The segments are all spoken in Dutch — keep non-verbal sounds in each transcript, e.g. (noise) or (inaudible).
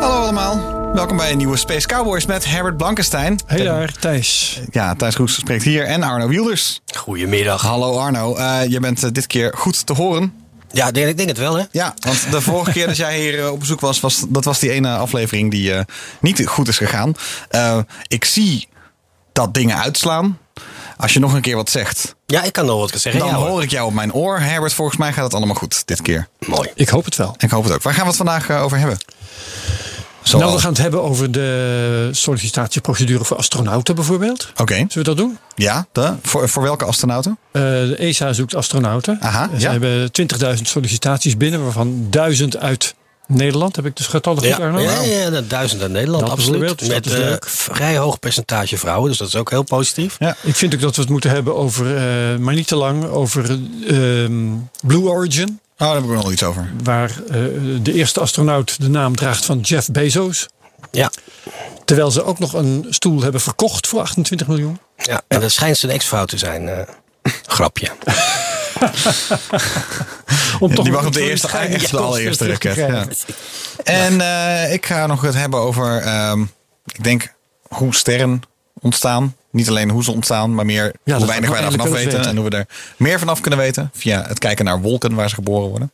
Hallo allemaal. Welkom bij een nieuwe Space Cowboys met Herbert Blankenstein. Hey daar, Thijs. Ja, Thijs Roes spreekt hier en Arno Wielders. Goedemiddag. Hallo Arno, Eh, je bent eh, dit keer goed te horen. Ja, ik denk, het wel, hè? Ja, want de vorige keer dat jij hier eh, op bezoek was, was dat was die ene aflevering die eh, niet goed is gegaan. Eh, ik zie dat dingen uitslaan. Als je nog een keer wat zegt, Ja, ik kan nog wat zeggen. dan Ja, hoor. ik jou op mijn oor. Herbert, volgens mij gaat het allemaal goed dit keer. Mooi. Ik hoop het wel. Ik hoop het ook. Waar gaan we het vandaag eh, over hebben? Zoals... Nou, we gaan het hebben over de sollicitatieprocedure voor astronauten bijvoorbeeld. Oké, Zullen we dat doen? ja. De, voor, voor welke astronauten? Eh, de ESA zoekt astronauten. Aha, Ze ja. hebben 20.000 sollicitaties binnen, waarvan 1000 uit Nederland. Heb ik dus getallen goed, Ja, Arno? ja, ja, dat duizend uit Nederland, Dat absoluut. dus Met dat is eh, leuk. vrij hoog percentage vrouwen, dus dat is ook heel positief. Ja. Ik vind ook dat we het moeten hebben over, eh, maar niet te lang, over ehm, Blue Origin. Oh, daar heb ik nog wel iets over. Waar eh, de eerste astronaut de naam draagt van Jeff Bezos. Ja, Terwijl ze ook nog een stoel hebben verkocht voor 28 miljoen. ja. en dat schijnt zijn ex-vrouw te zijn. eh, grapje. (laughs) (laughs) Om toch Die mag op de eerste, waarschijnlijk echt de kosten allereerste raket. Ja. En eh, ik ga nog het hebben over, ehm, ik denk, hoe sterren ontstaan. Niet alleen hoe ze ontstaan, maar meer hoe weinig we wij daarvan eindelijk weten. En hoe we er meer vanaf kunnen weten. Via het kijken naar wolken waar ze geboren worden.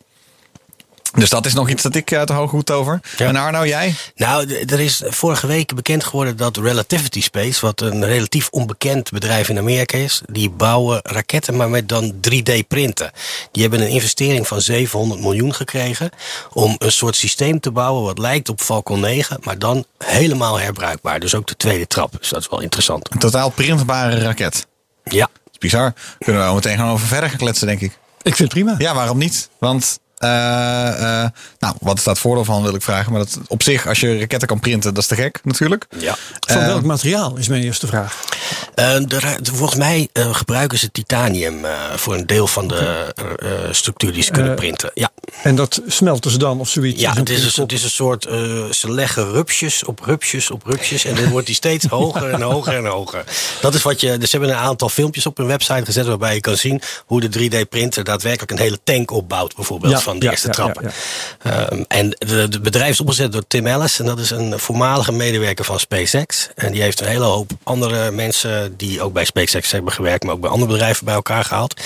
Dus dat is nog iets dat ik uit de hoge hoed over. Ja. En Arno, jij? Nou, er is vorige week bekend geworden dat Relativity Space, wat een relatief onbekend bedrijf in Amerika is, die bouwen raketten, maar met dan 3D-printen. Die hebben een investering van 700 miljoen gekregen om een soort systeem te bouwen wat lijkt op Falcon 9, maar dan helemaal herbruikbaar. Dus ook de tweede trap. Dus dat is wel interessant. Een totaal printbare raket. Dat Ja. is bizar. Kunnen we wel meteen gaan over verder gaan kletsen, denk ik. Ik vind het prima. Ja, waarom niet? Want, eh, eh, nou, wat is dat voordeel van, wil ik vragen. Maar dat, op zich, als je raketten kan printen, dat is te gek, natuurlijk. Ja. Van Eh, welk materiaal is mijn eerste vraag. Eh, de volgens mij eh, gebruiken ze titanium eh, voor een deel van de eh, eh, structuur die ze kunnen Eh, printen. Ja. En dat smelten ze dan of zoiets? Ja, Is het is, een het is een soort. eh, ze leggen rupsjes op rupsjes op rupsjes. En dan wordt die steeds (laughs) hoger en hoger en hoger. Dat is wat je. Dus ze hebben een aantal filmpjes op hun website gezet. waarbij je kan zien hoe de 3D-printer daadwerkelijk een hele tank opbouwt. Bijvoorbeeld van de ja, eerste ja, Ehm, en de- het bedrijf is opgezet door Tim Ellis. En dat is een voormalige medewerker van SpaceX. En die heeft een hele hoop andere mensen. die ook bij SpaceX hebben gewerkt. maar ook bij andere bedrijven bij elkaar gehaald.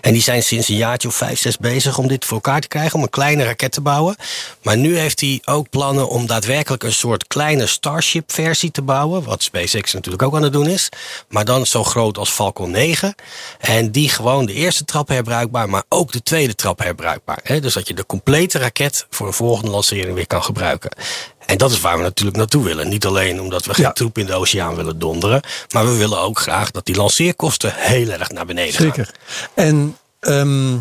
En die zijn sinds een jaartje of vijf, zes bezig om dit voor elkaar te krijgen. om een kleine raket te bouwen. Maar nu heeft hij ook plannen om daadwerkelijk een soort kleine Starship-versie te bouwen. Wat SpaceX natuurlijk ook aan het doen is. Maar dan zo groot als Falcon 9. En die gewoon de eerste trap herbruikbaar, maar ook de tweede trap herbruikbaar. Dus dat je de complete raket voor een volgende lancering weer kan gebruiken. En dat is waar we natuurlijk naartoe willen. Niet alleen omdat we geen Ja. troep in de oceaan willen donderen. Maar we willen ook graag dat die lanceerkosten heel erg naar beneden gaan. Zeker. En ehm,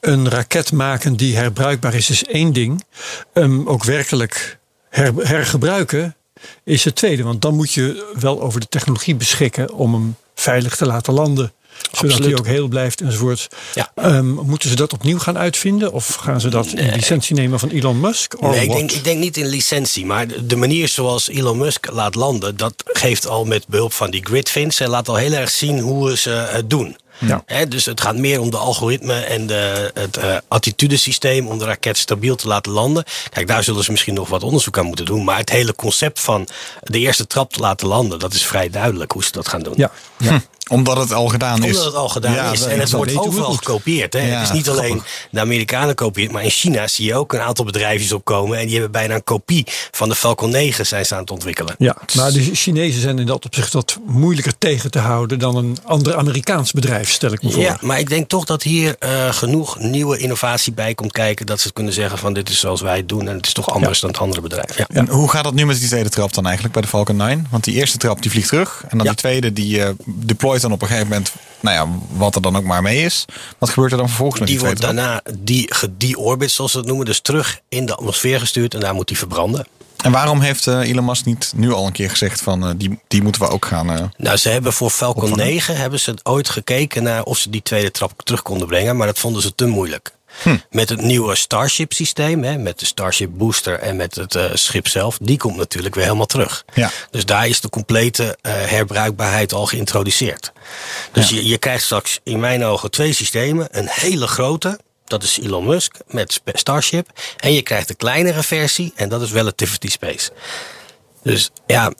een raket maken die herbruikbaar is, is één ding. Ehm, ook werkelijk her- hergebruiken is het tweede. Want dan moet je wel over de technologie beschikken om hem veilig te laten landen. Zodat Absoluut. hij ook heel blijft enzovoort. Ja. Ehm, moeten ze dat opnieuw gaan uitvinden? Of gaan ze dat in licentie nemen van Elon Musk? Nee, ik denk, ik denk niet in licentie. Maar de- manier zoals Elon Musk laat landen, dat geeft al met behulp van die gridfins. Hij laat al heel erg zien hoe ze het doen. Ja. Hè, dus het gaat meer om de algoritme en de, het eh, attitudesysteem om de raket stabiel te laten landen. Kijk, daar zullen ze misschien nog wat onderzoek aan moeten doen. Maar het hele concept van de eerste trap te laten landen, dat is vrij duidelijk hoe ze dat gaan doen. Ja, ja. Omdat het al gedaan is. Omdat het al gedaan Ja, is. dat- En het dat wordt overal goed. gekopieerd. Hè? Ja, het is niet alleen grappig. de Amerikanen kopieert, maar in China zie je ook een aantal bedrijfjes opkomen. En die hebben bijna een kopie van de Falcon 9 zijn ze aan het ontwikkelen. Ja, maar de Chinezen zijn in dat opzicht wat moeilijker tegen te houden dan een ander Amerikaans bedrijf, stel ik me voor. Ja, maar ik denk toch dat hier eh, genoeg nieuwe innovatie bij komt kijken. Dat ze kunnen zeggen van dit is zoals wij het doen. En het is toch anders dan het andere bedrijf. Ja. En hoe gaat het nu met die tweede trap dan eigenlijk bij de Falcon 9? Want die eerste trap die vliegt terug. En dan Ja. die tweede die eh, dan op een gegeven moment nou ja, wat er dan ook maar mee is. Wat gebeurt er dan vervolgens met die, Die wordt daarna die, gedeorbit, zoals ze dat noemen. Dus terug in de atmosfeer gestuurd en daar moet die verbranden. En waarom heeft eh, Elon Musk niet nu al een keer gezegd van eh, die, die moeten we ook gaan... eh, Nou, ze hebben voor Falcon Opvangen. 9 hebben ze ooit gekeken naar of ze die tweede trap terug konden brengen. Maar dat vonden ze te moeilijk. Hm. Met het nieuwe Starship systeem, hè, met de Starship Booster en met het eh, schip zelf, die komt natuurlijk weer helemaal terug. Ja. Dus daar is de complete eh, herbruikbaarheid al geïntroduceerd. Dus je, je krijgt straks in mijn ogen twee systemen. Een hele grote, dat is Elon Musk met Starship. En je krijgt een kleinere versie en dat is Relativity Space. Dus ja,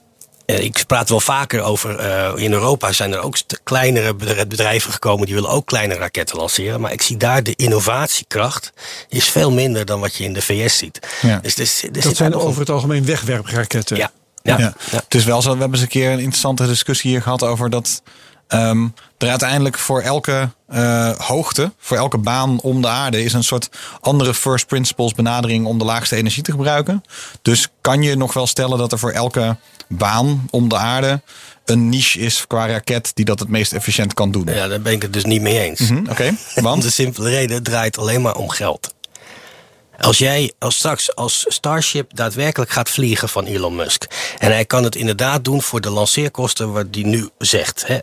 ik praat wel vaker over. eh, in Europa zijn er ook kleinere bedrijven gekomen die willen ook kleine raketten lanceren. Maar ik zie daar de innovatiekracht is veel minder dan wat je in de VS ziet. Ja. Dus Dat zijn over het algemeen wegwerpraketten. Ja, ja, Ja. ja. Het is wel zo, we hebben eens een keer een interessante discussie hier gehad over dat ehm, er uiteindelijk voor elke eh, hoogte, voor elke baan om de aarde, is een soort andere first principles benadering om de laagste energie te gebruiken. Dus kan je nog wel stellen dat er voor elke baan om de aarde een niche is qua raket die dat het meest efficiënt kan doen. Ja, daar ben ik het dus niet mee eens. Hm, Oké, (laughs) Want want? de simpele reden, draait alleen maar om geld. Als jij als straks als Starship daadwerkelijk gaat vliegen van Elon Musk. En hij kan het inderdaad doen voor de lanceerkosten wat hij nu zegt. Hè.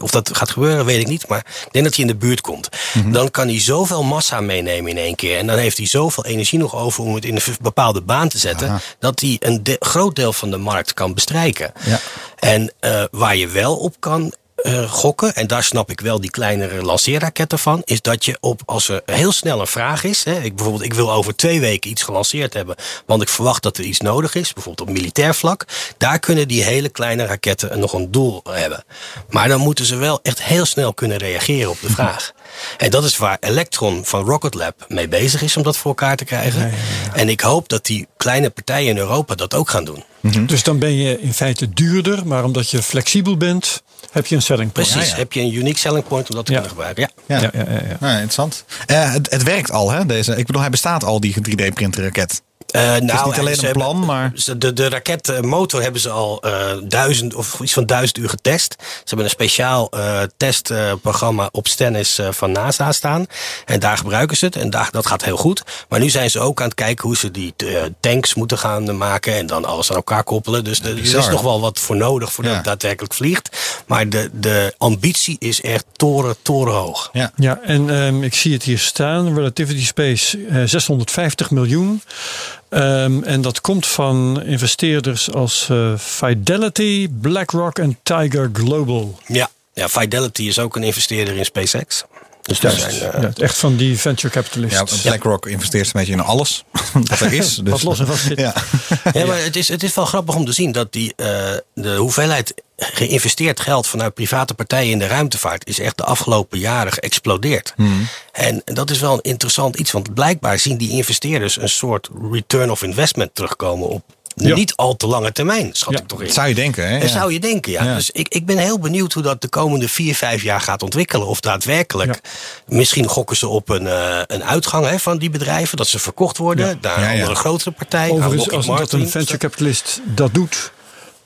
Of dat gaat gebeuren, weet ik niet. Maar ik denk dat hij in de buurt komt. Mhm. Dan kan hij zoveel massa meenemen in één keer. En dan heeft hij zoveel energie nog over om het in een bepaalde baan te zetten. Aha. Dat hij een de- groot deel van de markt kan bestrijken. Ja. En eh, waar je wel op kan eh, gokken, en daar snap ik wel die kleinere lanceerraketten van, is dat je op, als er heel snel een vraag is, hè, ik, bijvoorbeeld ik wil over twee weken iets gelanceerd hebben, want ik verwacht dat er iets nodig is, bijvoorbeeld op militair vlak, daar kunnen die hele kleine raketten nog een doel hebben. Maar dan moeten ze wel echt heel snel kunnen reageren op de (laughs) vraag. En dat is waar Electron van Rocket Lab mee bezig is om dat voor elkaar te krijgen. En ik hoop dat die kleine partijen in Europa dat ook gaan doen. Dus dan ben je in feite duurder, maar omdat je flexibel bent, heb je een selling point. Precies, ja. heb je een unique selling point om dat te Ja. kunnen gebruiken. Ja. Ja. Ja, ja, ja, ja. Interessant. Eh, het, het werkt al, hè? Deze. Ik bedoel, hij bestaat al, die 3D-printer raket. Eh, nou, niet alleen een hebben- plan, maar- ze- De, de raketmotor hebben ze al eh, duizend of iets van duizend uur getest. Ze hebben een speciaal eh, testprogramma op Stennis eh, van NASA staan. En daar gebruiken ze het. En daar, dat gaat heel goed. Maar nu zijn ze ook aan het kijken hoe ze die tanks moeten gaan maken. En dan alles aan elkaar koppelen. Dus er- er is nog wel wat voor nodig voordat Ja. het daadwerkelijk vliegt. Maar de, de ambitie is echt toren, torenhoog. Ja. Ja, en ehm, ik zie het hier staan. Relativity Space eh, 650 miljoen. Ehm, en dat komt van investeerders als eh, Fidelity, BlackRock en Tiger Global. Ja. ja, Fidelity is ook een investeerder in SpaceX. Dus daar Juist. zijn, eh, ja, echt van die venture capitalists. Ja, BlackRock investeert een beetje in alles (laughs) wat er is. Dus, Wat los en vast zit. Ja. Ja, maar het is, het is wel grappig om te zien dat die, eh, de hoeveelheid geïnvesteerd geld vanuit private partijen in de ruimtevaart is echt de afgelopen jaren geëxplodeerd. En dat is wel een interessant iets, want blijkbaar zien die investeerders een soort return of investment terugkomen op Ja. niet al te lange termijn, schat Ja, ik toch in. Dat zou je denken, hè? Dat Ja. zou je denken, ja. Ja. Dus ik, ik ben heel benieuwd hoe dat de komende vier, vijf jaar gaat ontwikkelen. Of daadwerkelijk, misschien gokken ze op een, eh, een uitgang hè, van die bedrijven. Dat ze verkocht worden naar Ja, een ja. andere grotere partij. aan Overigens, als dat een venture capitalist dat doet,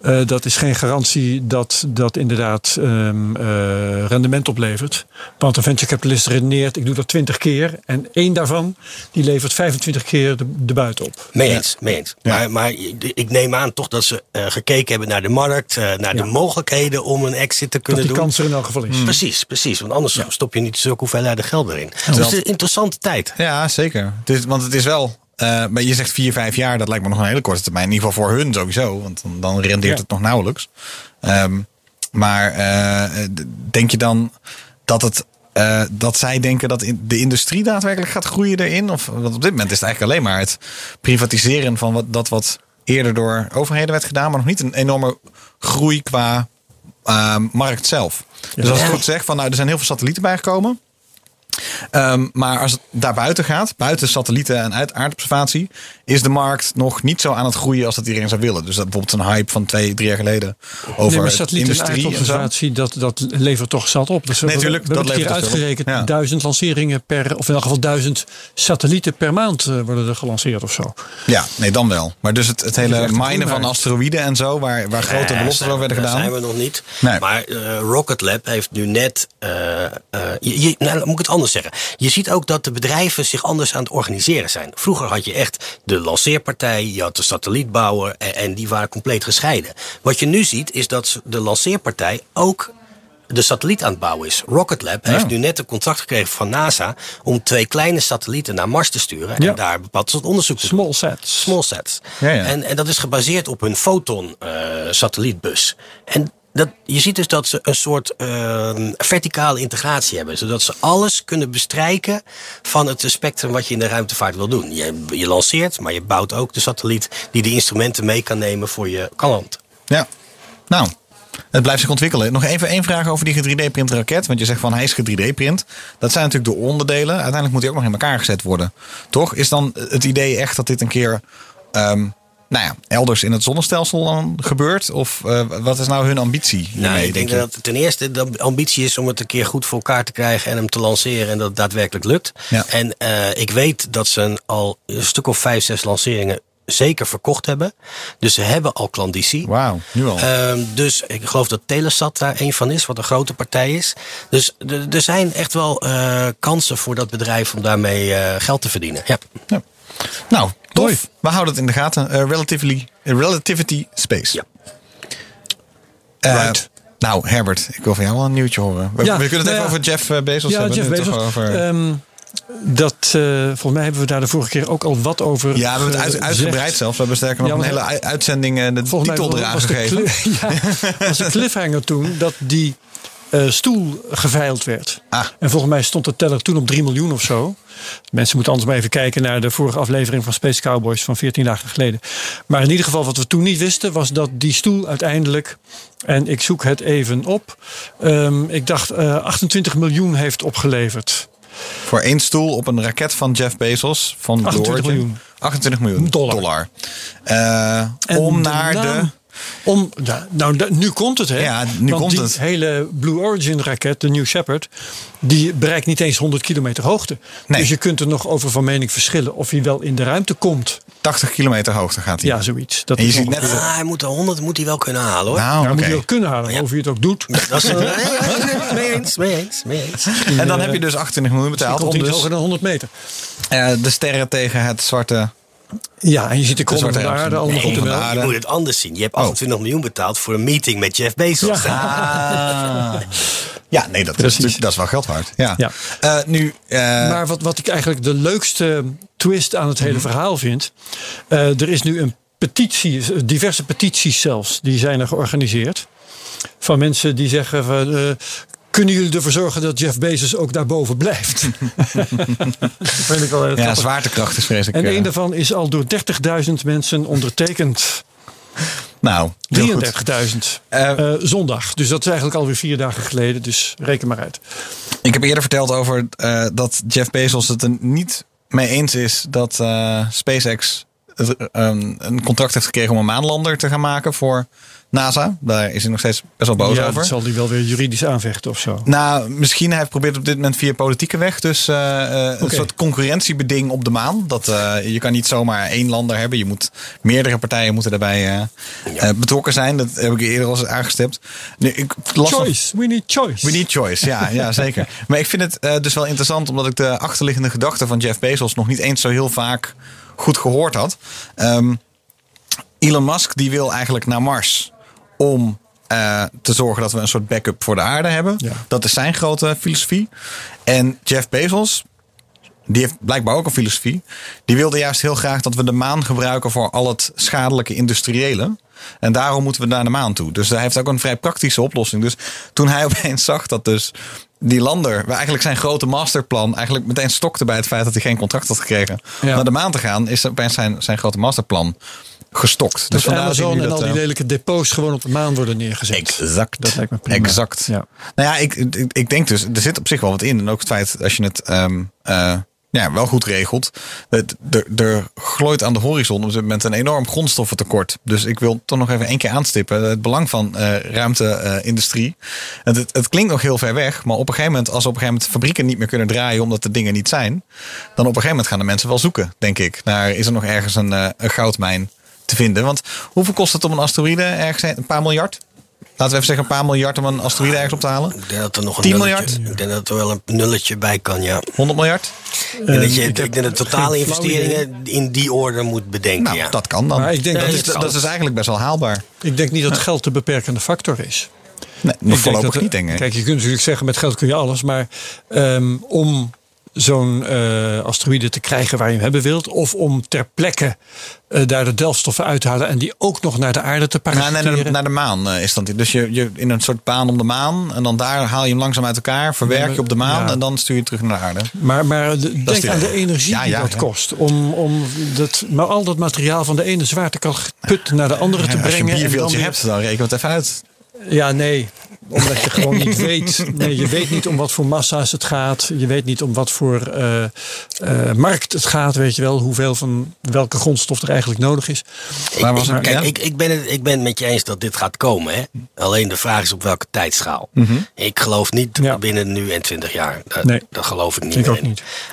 eh, dat is geen garantie dat dat inderdaad ehm, eh, rendement oplevert. Want een venture capitalist redeneert, ik doe dat 20 keer en één daarvan die levert 25 keer de, de buiten op. Mee eens, mee eens. Ja. Maar, maar ik neem aan toch dat ze eh, gekeken hebben naar de markt, eh, naar de mogelijkheden om een exit te Dat kunnen die doen. kans er in elk geval is. Precies, precies. Want anders stop je niet zulke hoeveelheden geld erin. Dus het is een interessante tijd. Ja, zeker. Het is, want het is wel. Eh, maar je zegt vier, vijf jaar, dat lijkt me nog een hele korte termijn. In ieder geval voor hun sowieso, want dan, dan rendeert Ja. het nog nauwelijks. Ehm, maar eh, denk je dan dat het. eh, dat zij denken dat de industrie daadwerkelijk gaat groeien erin? Of want op dit moment is het eigenlijk alleen maar het privatiseren van wat, dat wat eerder door overheden werd gedaan, maar nog niet een enorme groei qua markt zelf. Dus als ik goed zeg, van nou, er zijn heel veel satellieten bijgekomen. Ehm, maar als het daar buiten gaat, buiten satellieten en uit aardobservatie, is de markt nog niet zo aan het groeien als dat iedereen zou willen. Dus dat bijvoorbeeld een hype van twee, drie jaar geleden over nee, maar satelliet en aardobservatie, dat, dat levert toch zat op. Dus we- Nee, tuurlijk, we hebben dat hier levert uitgerekend. Ja. Duizend lanceringen per, of in elk geval duizend satellieten per maand eh, worden er gelanceerd of zo. Ja, nee, dan wel. Maar dus het, het hele minen van asteroïden en zo, waar, waar grote beloftes over we- werden gedaan. zijn we nog niet. Nee. Maar eh, Rocket Lab heeft nu net. eh, eh, je, je- nou, moet ik het anders zeggen. Je ziet ook dat de bedrijven zich anders aan het organiseren zijn. Vroeger had je echt de lanceerpartij, je had de satellietbouwer en, en die waren compleet gescheiden. Wat je nu ziet is dat de lanceerpartij ook de satelliet aan het bouwen is. Rocket Lab heeft nu net een contract gekregen van NASA om twee kleine satellieten naar Mars te sturen Ja. en daar bepaald soort onderzoek te doen. Small sets. Small sets. Ja, ja. En, en dat is gebaseerd op hun Photon eh, satellietbus. En dat, je ziet dus dat ze een soort eh, verticale integratie hebben. Zodat ze alles kunnen bestrijken van het spectrum wat je in de ruimtevaart wil doen. Je, je lanceert, maar je bouwt ook de satelliet die de instrumenten mee kan nemen voor je klant. Ja, nou, het blijft zich ontwikkelen. Nog even één vraag over die 3D-print raket. Want je zegt van hij is 3D-print. Dat zijn natuurlijk de onderdelen. Uiteindelijk moet hij ook nog in elkaar gezet worden. Toch? Is dan het idee echt dat dit een keer... ehm, nou ja, elders in het zonnestelsel dan gebeurt? Of eh, wat is nou hun ambitie? Nou, hiermee, ik denk dat ten eerste de ambitie is om het een keer goed voor elkaar te krijgen en hem te lanceren en dat het daadwerkelijk lukt. Ja. En eh, ik weet dat ze al een stuk of vijf, zes lanceringen zeker verkocht hebben. Dus ze hebben al klanditie. Wauw, nu al. Ehm, dus ik geloof dat Telesat daar een van is, wat een grote partij is. Dus er zijn echt wel eh, kansen voor dat bedrijf om daarmee geld te verdienen. Ja. Ja. Nou, tof. Mooi. We houden het in de gaten. Eh, relatively, Relativity Space. Ja. Eh, Right. Nou, Herbert, ik wil van jou wel een nieuwtje horen. We, Ja, we kunnen het nou even ja. over Jeff eh, Bezos Ja, hebben. Jeff Bezos. Over... Ehm, dat, eh, volgens mij hebben we daar de vorige keer ook al wat over ja, we hebben het uit, uitgebreid zelfs. We hebben sterker nog Ja, een hele uitzending eh, de titel eraan de, gegeven. (laughs) ja, was de cliffhanger toen dat die eh, stoel geveild werd. Ah. En volgens mij stond de teller toen op 3 miljoen of zo. Mensen moeten anders maar even kijken naar de vorige aflevering van Space Cowboys van 14 dagen geleden. Maar in ieder geval, wat we toen niet wisten, was dat die stoel uiteindelijk. En ik zoek het even op. ehm, ik dacht eh 28 miljoen heeft opgeleverd. Voor één stoel op een raket van Jeff Bezos van Blue 28 Origin. miljoen. 28 miljoen Dollar. Eh, om naar de... Om, nou, nou, nu komt het, hè? Ja, nu Want komt die het. hele Blue Origin raket, de New Shepard, die bereikt niet eens 100 kilometer hoogte. Nee. Dus je kunt er nog over van mening verschillen of hij wel in de ruimte komt. 80 kilometer hoogte gaat hij. Ja, zoiets. Dat En je is ziet net... Ah, hij moet de 100 moet hij wel kunnen halen hoor. Nou, Ja, moet je ook kunnen halen, Ja. of je het ook doet. Dat is, mee eens, mee eens, mee eens. En dan heb je dus 28 miljoen betaald komt om niet dus hoger dan 100 meter. eh, de sterren tegen het zwarte... Ja, en je ziet de kromme zwarte van de aarde allemaal goed aarde. Je moet het anders zien. Je hebt 28 miljoen betaald voor een meeting met Jeff Bezos. Ah. (laughs) Ja, nee, dat is, Precies. dat is wel geld waard. Ja. Ja. Eh, nu, eh, Maar wat, wat ik eigenlijk de leukste twist aan het hele verhaal vind. eh, er is nu een petitie, diverse petities zelfs, die zijn er georganiseerd. Van mensen die zeggen van. Kunnen jullie ervoor zorgen dat Jeff Bezos ook daarboven blijft? dat (laughs) vind ik wel heel ja, grappig. zwaartekracht is vreselijk. En eh, een daarvan is al door 30.000 mensen ondertekend. nou, heel goed. 33.000 Eh, eh, zondag. Dus dat is eigenlijk alweer vier dagen geleden. Dus reken maar uit. Ik heb eerder verteld over eh, dat Jeff Bezos het er niet mee eens is dat eh, SpaceX het, eh, een contract heeft gekregen om een maanlander te gaan maken voor NASA. Daar is hij nog steeds best wel boos ja, over. dat zal hij wel weer juridisch aanvechten of zo. Nou, misschien hij probeert op dit moment via politieke weg. Dus eh, eh, een soort concurrentiebeding op de maan. Dat, eh, je kan niet zomaar één lander hebben. Je moet meerdere partijen moeten daarbij betrokken zijn. Dat heb ik eerder al eens aangestipt. Nu, ik las nog- Choice, we need choice. We need choice, ja, ja (laughs) zeker. Maar ik vind het dus wel interessant omdat ik de achterliggende gedachten van Jeff Bezos nog niet eens zo heel vaak goed gehoord had. Ehm, Elon Musk die wil eigenlijk naar Mars om eh, te zorgen dat we een soort backup voor de aarde hebben. Ja. Dat is zijn grote filosofie. En Jeff Bezos, die heeft blijkbaar ook een filosofie. Die wilde juist heel graag dat we de maan gebruiken voor al het schadelijke industriële. En daarom moeten we naar de maan toe. Dus hij heeft ook een vrij praktische oplossing. Dus toen hij (laughs) opeens zag dat dus die lander, waar eigenlijk zijn grote masterplan, eigenlijk meteen stokte bij het feit dat hij geen contract had gekregen om Ja. naar de maan te gaan, is opeens zijn, zijn grote masterplan gestokt. Dus Dus vandaar zien Amazon en dat, al die eh, lelijke depots gewoon op de maan worden neergezet. Exact. Dat lijkt me prima. Exact. Ja. Nou ja, ik, ik, ik denk dus, er zit op zich wel wat in. En ook het feit, als je het ehm, eh, ja, wel goed regelt. Er, er glooit aan de horizon op dit moment een enorm grondstoffentekort. Dus ik wil toch nog even één keer aanstippen. Het belang van eh ruimteindustrie. het, het, het klinkt nog heel ver weg. Maar op een gegeven moment, als op een gegeven moment fabrieken niet meer kunnen draaien. Omdat de dingen niet zijn. Dan op een gegeven moment gaan de mensen wel zoeken, denk ik. Naar, is er nog ergens een, eh, een goudmijn te vinden? Want hoeveel kost het om een asteroïde ergens? Een paar miljard? Laten we even zeggen een paar miljard om een asteroïde ergens op te halen. Ik denk dat er nog een 10 nulletje, miljard? Ik denk dat er wel een nulletje bij kan, ja. 100 miljard? En dat je, ik ik denk dat de totale investeringen in die orde moet bedenken. Nou, ja. dat kan dan. Maar ik denk dat, dat is, dat is eigenlijk best wel haalbaar. Ik denk niet dat geld de beperkende factor is. Nee, Ik nog denk voorlopig dat- niet, denk ik. Kijk, je kunt natuurlijk zeggen met geld kun je alles. Maar ehm, om zo'n eh, asteroïde te krijgen waar je hem hebben wilt. Of om ter plekke eh, daar de delfstoffen uit te halen. En die ook nog naar de aarde te Nou, parachuteren. nee, naar, de, naar de maan eh, is dat. Dus je, je in een soort baan om de maan. En dan daar haal je hem langzaam uit elkaar. Verwerk je op de maan. Ja. En dan stuur je terug naar de aarde. Maar, maar de- denk die- aan de energie Ja, die ja, dat kost. Om, om dat, maar al dat materiaal van de ene zwaartekaput naar de andere te Ja, als je brengen. een en dan bierveeltje weer- hebt, dan reken het even uit. Ja, nee. Omdat je gewoon niet (laughs) weet. Nee, je weet niet om wat voor massa's het gaat. Je weet niet om wat voor eh, eh, markt het gaat. Weet je wel, hoeveel van welke grondstof er eigenlijk nodig is. Waar was ik, kijk, Ja? ik, ik, ben het, ik ben het met je eens dat dit gaat komen. Hè? Alleen de vraag is op welke tijdschaal. Ik geloof niet Ja. binnen nu en 20 jaar. Dat, Nee. dat geloof ik niet Ik ook.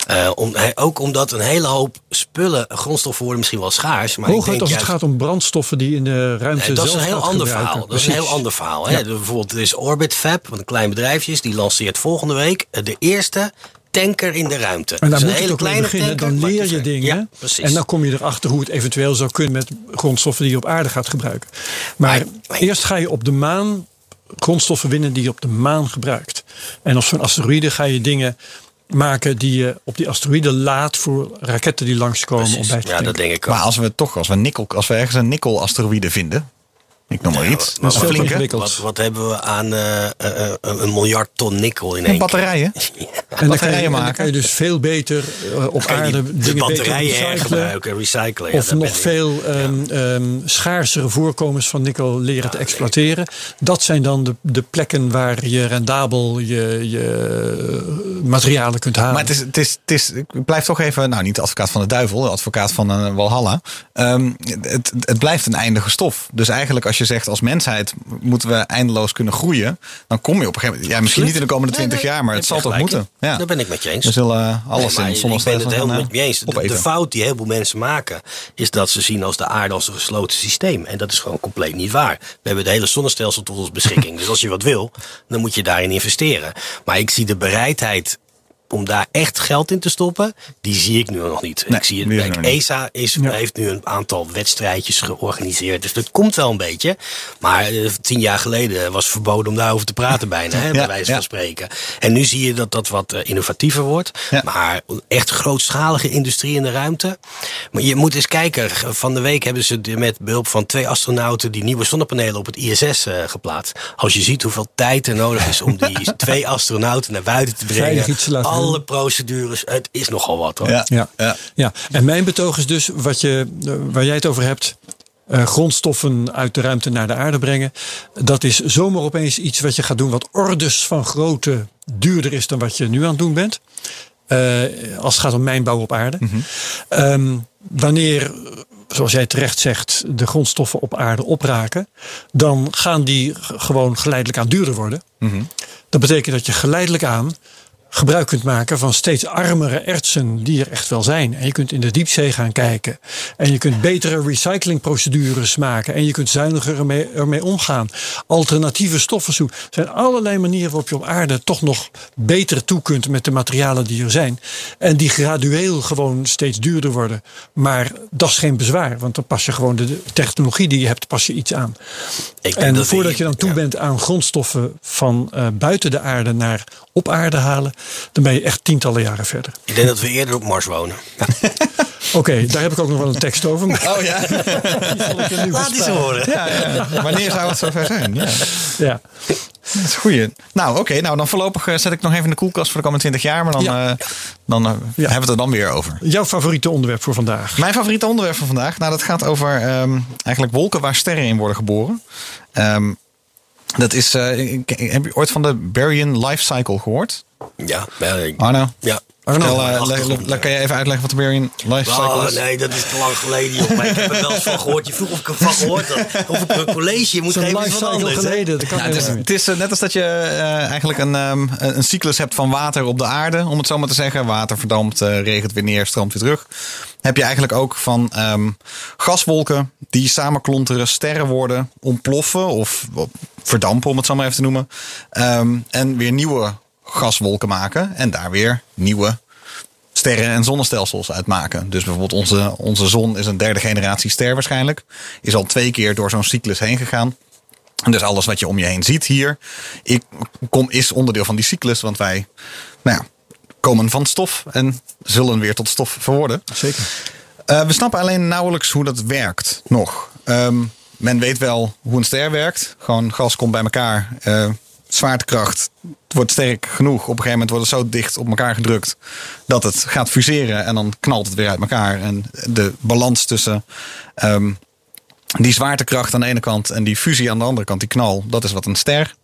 Eh, om, ook omdat een hele hoop spullen, grondstoffen worden misschien wel schaars. Maar ik Hooguit denk als het juist- gaat om brandstoffen die in de ruimte Nee, dat is een heel ander gebruiken. verhaal. Dat is een heel ander verhaal. Hè? De- Bijvoorbeeld, er is Orbit Fab, wat een klein bedrijfje is. Die lanceert volgende week eh, de eerste tanker in de ruimte. En daar is moet je toch mee beginnen. Dan leer je dingen. Ja, precies. en dan kom je erachter hoe het eventueel zou kunnen met grondstoffen die je op aarde gaat gebruiken. Maar, eerst ga je op de maan grondstoffen winnen die je op de maan gebruikt. En op zo'n asteroïde ga je dingen maken die je op die asteroïde laat voor raketten die langskomen om Precies. bij te Ja, dat denk ik ook. Maar als we toch, als we, nikkel, als we ergens een nikkel-asteroïde vinden. Ik noem maar iets. maar Dat is een veel flinke. ingewikkeld. Wat, wat hebben we aan eh, eh, eh, een miljard ton nikkel in één keer? Batterijen. (laughs) En dan, kan je, batterijen en dan maken. kan je dus veel beter op aarde die- de dingen beter batterijen recyclen. ja, Of nog veel ehm, ehm, schaarsere voorkomens van nikkel leren te exploiteren. Dat zijn dan de, de plekken waar je rendabel je, je materialen kunt halen. Maar het is, het is, het is, ik blijf toch even, nou niet de advocaat van de duivel, de advocaat van een Walhalla. Ehm, het, het blijft een eindige stof. Dus eigenlijk als je zegt als mensheid moeten we eindeloos kunnen groeien. Dan kom je op een gegeven moment, ja misschien niet in de komende Nee, 20 nee, jaar, maar het zal je toch moeten. Ja. Daar ben ik met je eens. We zullen alles Nee, in zonder ik ben het helemaal eh, met je eens. De, de fout die heel veel mensen maken, is dat ze zien als de aarde als een gesloten systeem. En dat is gewoon compleet niet waar. We hebben het hele zonnestelsel tot onze beschikking. dus als je wat wil, dan moet je daarin investeren. Maar ik zie de bereidheid om daar echt geld in te stoppen, die zie ik nu nog niet. Nee, ik zie het, kijk. ESA is, heeft nu een aantal wedstrijdjes georganiseerd. Dus dat komt wel een beetje. Maar eh, tien jaar geleden was het verboden om daarover te praten bijna. Hè, bij Ja, wijze ja. van spreken. En nu zie je dat dat wat eh, innovatiever wordt. Maar echt grootschalige industrie in de ruimte. Maar je moet eens kijken. Van de week hebben ze met behulp van twee astronauten die nieuwe zonnepanelen op het ISS eh, geplaatst. Als je ziet hoeveel tijd er nodig is om die (laughs) twee astronauten naar buiten te brengen. Alle procedures. Het is nogal wat hoor. Ja, Ja. ja. Ja, en mijn betoog is dus wat je, waar jij het over hebt. eh, grondstoffen uit de ruimte naar de aarde brengen. Dat is zomaar opeens iets wat je gaat doen. wat orders van grootte duurder is dan wat je nu aan het doen bent. Eh, als het gaat om mijnbouw op aarde. Ehm, wanneer, zoals jij terecht zegt, de grondstoffen op aarde opraken. dan gaan die gewoon geleidelijk aan duurder worden. Dat betekent dat je geleidelijk aan gebruik kunt maken van steeds armere ertsen die er echt wel zijn. En je kunt in de diepzee gaan kijken. En je kunt betere recyclingprocedures maken. En je kunt zuiniger ermee, ermee omgaan. Alternatieve stoffen zoeken. Er zijn allerlei manieren waarop je op aarde toch nog beter toe kunt met de materialen die er zijn. En die gradueel gewoon steeds duurder worden. Maar dat is geen bezwaar. Want dan pas je gewoon de technologie die je hebt, pas je iets aan. Ik En voordat je dan toe ja. bent aan grondstoffen van eh, buiten de aarde naar op aarde halen, dan ben je echt tientallen jaren verder. Ik denk dat we eerder op Mars wonen. (laughs) Oké, daar heb ik ook nog wel een tekst over. Oh ja. (laughs) die zal ik nu Laat die horen. ja, ja. (laughs) Wanneer zou het zover zijn? Ja. Ja. Dat is goeie. Nou, oké. nou, dan voorlopig eh, zet ik nog even in de koelkast voor de komende 20 jaar. Maar dan, Ja. eh, dan eh, Ja. hebben we het er dan weer over. Jouw favoriete onderwerp voor vandaag? Mijn favoriete onderwerp van vandaag, nou, dat gaat over ehm, eigenlijk wolken waar sterren in worden geboren. Ehm, dat is, eh, ik- heb je ooit van de Baryon Life Cycle gehoord? Ja, ik- Arno? ja. Ja, eh, achtergrond, le- le- kan je even uitleggen wat de Baryon Life Cycle Oh, is? nee, dat is te lang geleden, joh. Maar ik heb er wel eens van gehoord. Je vroeg of ik ervan gehoord had. Of ik een college moet geven is geleden. Dat kan Ja, het, is, het is eh, net als dat je eh, eigenlijk een, ehm, een cyclus hebt van water op de aarde, om het zo maar te zeggen. Water verdampt, regent weer neer, stroomt weer terug. Heb je eigenlijk ook van ehm, gaswolken die samenklonteren, sterren worden, ontploffen of of verdampen, om het zo maar even te noemen. Ehm, en weer nieuwe gaswolken maken en daar weer nieuwe sterren en zonnestelsels uitmaken. Dus bijvoorbeeld onze, onze zon is een derde generatie ster waarschijnlijk. Is al twee keer door zo'n cyclus heen gegaan. En dus alles wat je om je heen ziet hier, ik, kom, is onderdeel van die cyclus. Want wij nou ja, komen van stof en zullen weer tot stof verworden. Zeker. Eh, we snappen alleen nauwelijks hoe dat werkt nog. Ehm, men weet wel hoe een ster werkt. Gewoon gas komt bij elkaar. eh, zwaartekracht wordt sterk genoeg. Op een gegeven moment wordt het zo dicht op elkaar gedrukt dat het gaat fuseren en dan knalt het weer uit elkaar. En de balans tussen ehm, die zwaartekracht aan de ene kant en die fusie aan de andere kant, die knal, dat is wat een ster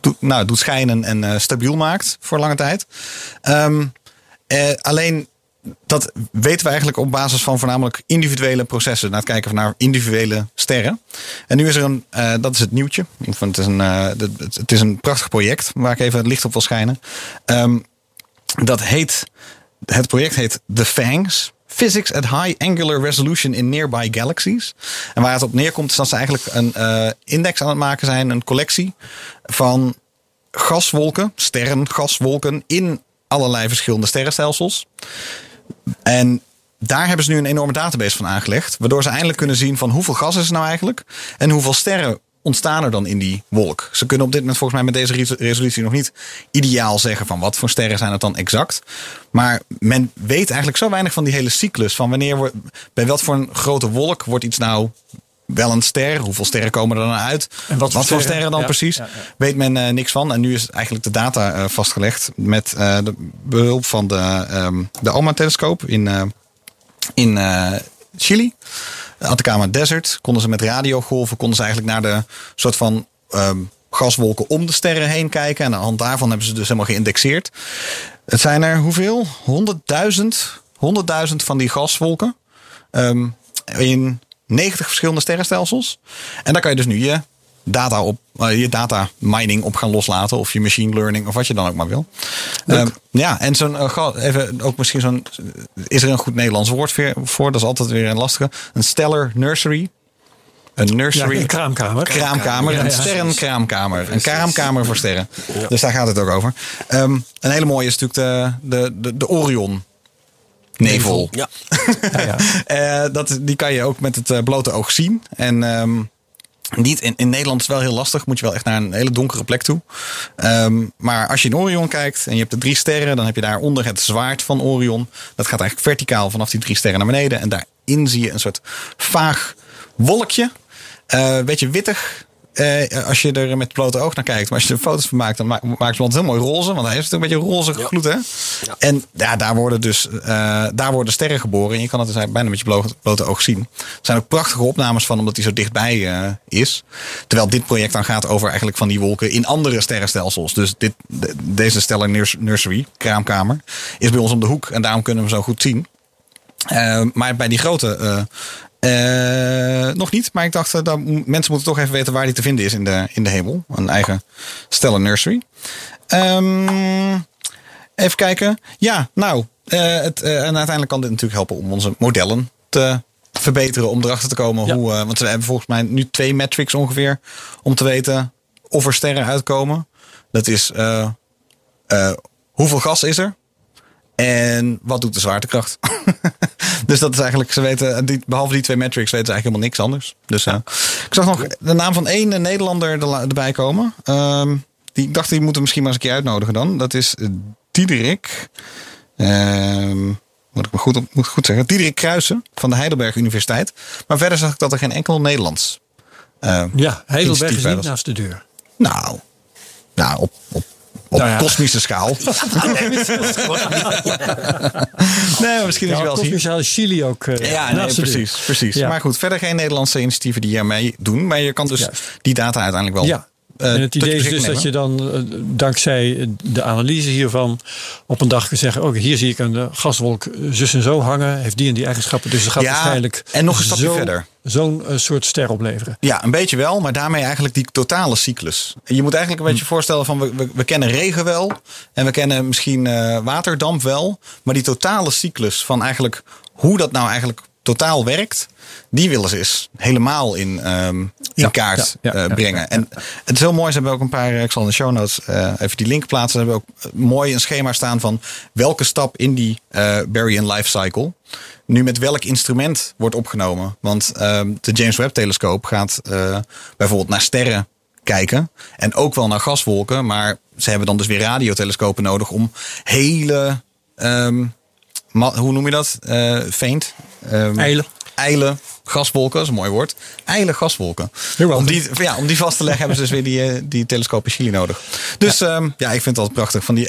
doet, nou, doet schijnen en eh, stabiel maakt voor lange tijd. Ehm, eh, alleen dat weten we eigenlijk op basis van voornamelijk individuele processen. Naar het kijken naar individuele sterren. En nu is er een, eh, dat is het nieuwtje. Het, is een, eh, het is een prachtig project waar ik even het licht op wil schijnen. Ehm, dat heet, het project heet The FANGS. Physics at High Angular Resolution in Nearby Galaxies. En waar het op neerkomt is dat ze eigenlijk een eh, index aan het maken zijn. Een collectie van gaswolken, sterrengaswolken in allerlei verschillende sterrenstelsels. En daar hebben ze nu een enorme database van aangelegd. Waardoor ze eindelijk kunnen zien van hoeveel gas is er nou eigenlijk. En hoeveel sterren ontstaan er dan in die wolk. Ze kunnen op dit moment volgens mij met deze res- resolutie nog niet ideaal zeggen van wat voor sterren zijn het dan exact. Maar men weet eigenlijk zo weinig van die hele cyclus. Van wanneer wordt, bij wat voor een grote wolk wordt iets nou wel een ster? Hoeveel sterren komen er dan uit? En wat voor sterren? sterren dan Ja, precies? ja, ja. Weet men eh, niks van. En nu is eigenlijk de data eh, vastgelegd met eh, de behulp van de, ehm de ALMA-telescoop in, in Chili. Atacama Desert. Konden ze met radiogolven konden ze eigenlijk naar de soort van ehm, gaswolken om de sterren heen kijken. En aan de hand daarvan hebben ze dus helemaal geïndexeerd. Het zijn er hoeveel? 100.000 100.000 van die gaswolken. Ehm, in 90 verschillende sterrenstelsels. En daar kan je dus nu je data, op, eh, je data mining op gaan loslaten. Of je machine learning of wat je dan ook maar wil. Ehm, ja, en zo'n, eh, even ook misschien zo'n, is er een goed Nederlands woord voor? Dat is altijd weer een lastige. Een stellar nursery. Een Ja, nursery. een kraamkamer. Kraamkamer, Ja, een sterrenkraamkamer. Een kraamkamer voor sterren. Dus daar gaat het ook over. Ehm, een hele mooie is natuurlijk de, de, de, de Orion. Nevel. Ja. (laughs) Ja, ja. Eh, dat, die kan je ook met het eh, blote oog zien. En ehm, niet in, in Nederland is het wel heel lastig. Moet je wel echt naar een hele donkere plek toe. Ehm, maar als je in Orion kijkt en je hebt de drie sterren, dan heb je daaronder het zwaard van Orion. Dat gaat eigenlijk verticaal vanaf die drie sterren naar beneden. En daarin zie je een soort vaag wolkje. Eh beetje wittig. Eh, als je er met blote oog naar kijkt. Maar als je er foto's van maakt, dan ma- maakt het heel mooi roze. Want hij heeft een beetje roze gloed, hè? En ja, daar worden dus eh, daar worden sterren geboren. En je kan het dus bijna met je blote, blote oog zien. Er zijn ook prachtige opnames van, omdat hij zo dichtbij eh, is. Terwijl dit project dan gaat over eigenlijk van die wolken in andere sterrenstelsels. Dus dit, de- deze Stellar Nurs- Nursery, kraamkamer, is bij ons om de hoek. En daarom kunnen we hem zo goed zien. Maar bij die grote eh, nog niet. Maar ik dacht, eh, dat mensen moeten toch even weten waar die te vinden is in de, in de hemel. Een eigen Stellar Nursery. Ehm, even kijken. Ja, nou. eh, het, en uiteindelijk kan dit natuurlijk helpen om onze modellen te verbeteren. Om erachter te komen Ja. hoe... want we hebben volgens mij nu twee metrics ongeveer. Om te weten of er sterren uitkomen. Dat is hoeveel gas is er? En wat doet de zwaartekracht? (laughs) dus dat is eigenlijk, ze weten, die, behalve die twee metrics weten ze eigenlijk helemaal niks anders. Dus eh, ik zag nog de naam van één Nederlander er- erbij komen. Ehm, die, ik dacht, die moeten we misschien maar eens een keer uitnodigen dan. Dat is eh, Diederik. Ehm, moet ik me goed, op- moet goed zeggen. Diederik Kruijsen van de Heidelberg Universiteit. Maar verder zag ik dat er geen enkel Nederlands. eh, Ja, Heidelberg is niet naast de deur. Nou, nou op, op, op Nou ja. kosmische schaal. (laughs) nee, misschien is Ja, wel Chili ook eh, Ja, nee, precies. precies. Ja. Maar goed, verder geen Nederlandse initiatieven die hiermee doen. Maar je kan dus Juist. die data uiteindelijk wel. Ja. eh, en het idee is dus dat je dan eh, dankzij de analyse hiervan op een dag kunt zeggen: Oké, hier zie ik een gaswolk zus en zo hangen, heeft die en die eigenschappen. Dus het gaat Ja, waarschijnlijk en nog een stapje zo- verder. Zo'n eh, soort ster opleveren. Ja, een beetje wel, maar daarmee eigenlijk die totale cyclus. Je moet eigenlijk een beetje Hm. voorstellen van we, we, we kennen regen wel en we kennen misschien eh, waterdamp wel, maar die totale cyclus van eigenlijk hoe dat nou eigenlijk totaal werkt, die willen ze eens helemaal in, ehm, in kaart ja, ja, eh, brengen. En het is heel mooi, ze hebben ook een paar, ik zal in de show notes even die link plaatsen. Ze hebben ook mooi een schema staan van welke stap in die eh Barry Life Cycle nu met welk instrument wordt opgenomen. Want ehm, de James Webb telescoop gaat eh, bijvoorbeeld naar sterren kijken. En ook wel naar gaswolken. Maar ze hebben dan dus weer radiotelescopen nodig om hele, ehm, hoe noem je dat? Eh faint. Ehm, Eilen. Eile gaswolken, dat is een mooi woord. Eile gaswolken. Om die, ja, om die vast te leggen hebben ze dus weer die, eh, die telescoop in Chili nodig. Dus ja, ja ik vind het altijd prachtig. Van die,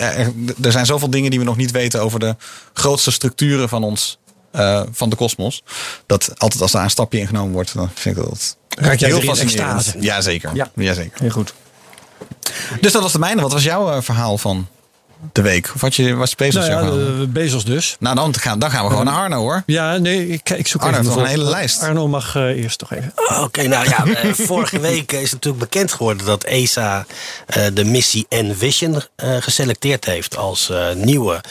er zijn zoveel dingen die we nog niet weten over de grootste structuren van ons. Eh, van de kosmos. Dat altijd als daar een stapje in genomen wordt, dan vind ik dat Raak jij heel fascinerend. Jazeker. Ja. Jazeker. Heel goed. Dus dat was de mijne. Wat was jouw eh, verhaal van de week? Of had je, was Bezos Nou ja, de Bezos dus. Nou, dan gaan, dan gaan we gewoon naar Arno hoor. Ja, nee, ik, ik zoek Arno even een hele lijst. Arno mag eh, eerst toch even. Oké, nou ja, eh, vorige week is natuurlijk bekend geworden dat ESA eh, de missie Envision eh, geselecteerd heeft als eh, nieuwe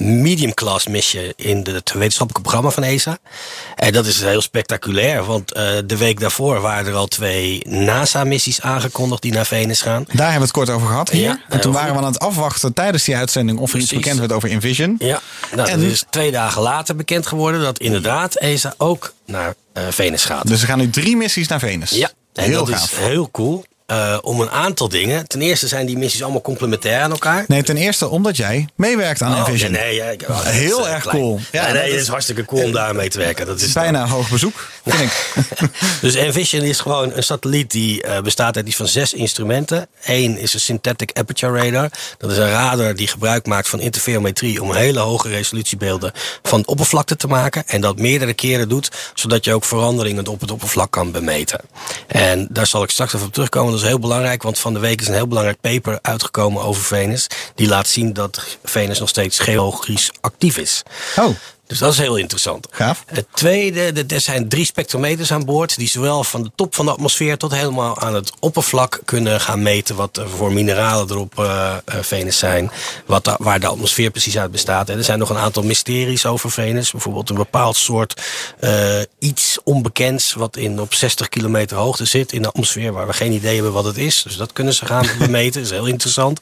medium class missie in de- het wetenschappelijke programma van ESA. En dat is heel spectaculair, want eh, de week daarvoor waren er al twee NASA-missies aangekondigd die naar Venus gaan. Daar hebben we het kort over gehad hier. Ja, en toen waren we aan het afwachten tijdens die uitzending of er iets bekend werd over Envision. Ja, nou, En- dat is twee dagen later bekend geworden dat inderdaad ESA ook naar eh, Venus gaat. Dus er gaan nu drie missies naar Venus. Ja, en heel dat gaaf. is heel cool. Eh, om een aantal dingen. Ten eerste zijn die missies allemaal complementair aan elkaar. Nee, ten eerste omdat jij meewerkt aan Oh, Envision. Nee, nee, ja, ik- oh, Heel eh, erg klein. cool. Ja, nee, het is- is hartstikke cool om daar mee te werken. Dat is Bijna hoog bezoek, vind ik. (laughs) Dus Envision is gewoon een satelliet die eh, bestaat uit iets van zes instrumenten. Eén is een synthetic aperture radar. Dat is een radar die gebruik maakt van interferometrie om hele hoge resolutiebeelden van oppervlakte te maken. En dat meerdere keren doet, zodat je ook veranderingen op het oppervlak kan bemeten. En daar zal ik straks even op terugkomen. Dat is heel belangrijk, want van de week is een heel belangrijk paper uitgekomen over Venus. Die laat zien dat Venus nog steeds geologisch actief is. Oh, Dus dat is heel interessant. Gaaf. Het tweede, de- er zijn drie spectrometers aan boord. Die zowel van de top van de atmosfeer tot helemaal aan het oppervlak kunnen gaan meten. Wat voor mineralen er op eh, eh, Venus zijn. Wat waar de atmosfeer precies uit bestaat. En er zijn nog een aantal mysteries over Venus. Bijvoorbeeld een bepaald soort eh, iets onbekends. Wat in op 60 kilometer hoogte zit in de atmosfeer. Waar we geen idee hebben wat het is. Dus dat kunnen ze gaan (laughs) bemeten. Dat is heel interessant.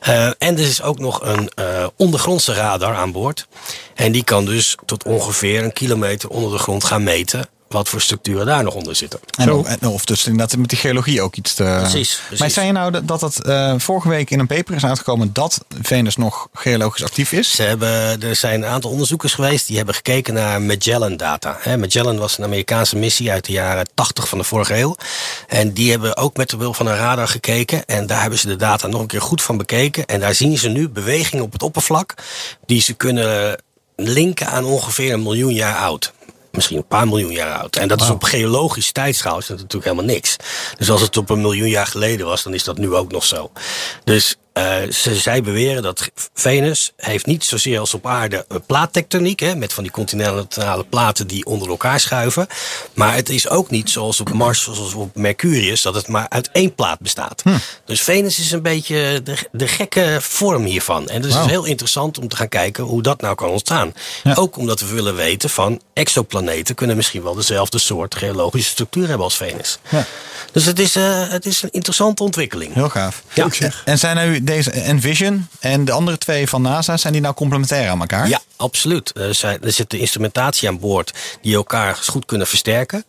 En er is ook nog een ondergrondse radar aan boord. En die kan dus tot ongeveer een kilometer onder de grond gaan meten. Wat voor structuren daar nog onder zitten. en, of dus inderdaad met die geologie ook iets te... Precies, precies. Maar zei je nou dat- dat het eh, vorige week in een paper is uitgekomen dat Venus nog geologisch actief is? Ze hebben, er zijn een aantal onderzoekers geweest die hebben gekeken naar Magellan-data. Hè, Magellan was een Amerikaanse missie uit de jaren 80 van de vorige eeuw. En die hebben ook met de behulp van een radar gekeken. En daar hebben ze de data nog een keer goed van bekeken. En daar zien ze nu bewegingen op het oppervlak die ze kunnen linken aan ongeveer een miljoen jaar oud. Misschien een paar miljoen jaar oud. En dat is op geologisch tijdschaal is dat natuurlijk helemaal niks. Dus als het op een miljoen jaar geleden was, dan is dat nu ook nog zo. Dus eh, ze, zij beweren dat Venus heeft niet zozeer als op aarde een plaattectoniek, hè, met van die continentale platen die onder elkaar schuiven. Maar het is ook niet zoals op Mars, zoals op Mercurius, dat het maar uit één plaat bestaat. Dus Venus is een beetje de, de gekke vorm hiervan. En dus het is heel interessant om te gaan kijken hoe dat nou kan ontstaan. Ja. Ook omdat we willen weten van exoplaneten kunnen misschien wel dezelfde soort geologische structuur hebben als Venus. Ja. Dus het is, eh, het is een interessante ontwikkeling. Heel gaaf. Ja. En zijn nu deze Envision en de andere twee van NASA, zijn die nou complementair aan elkaar? Ja, absoluut. Er, zijn, er zit de instrumentatie aan boord die elkaar goed kunnen versterken.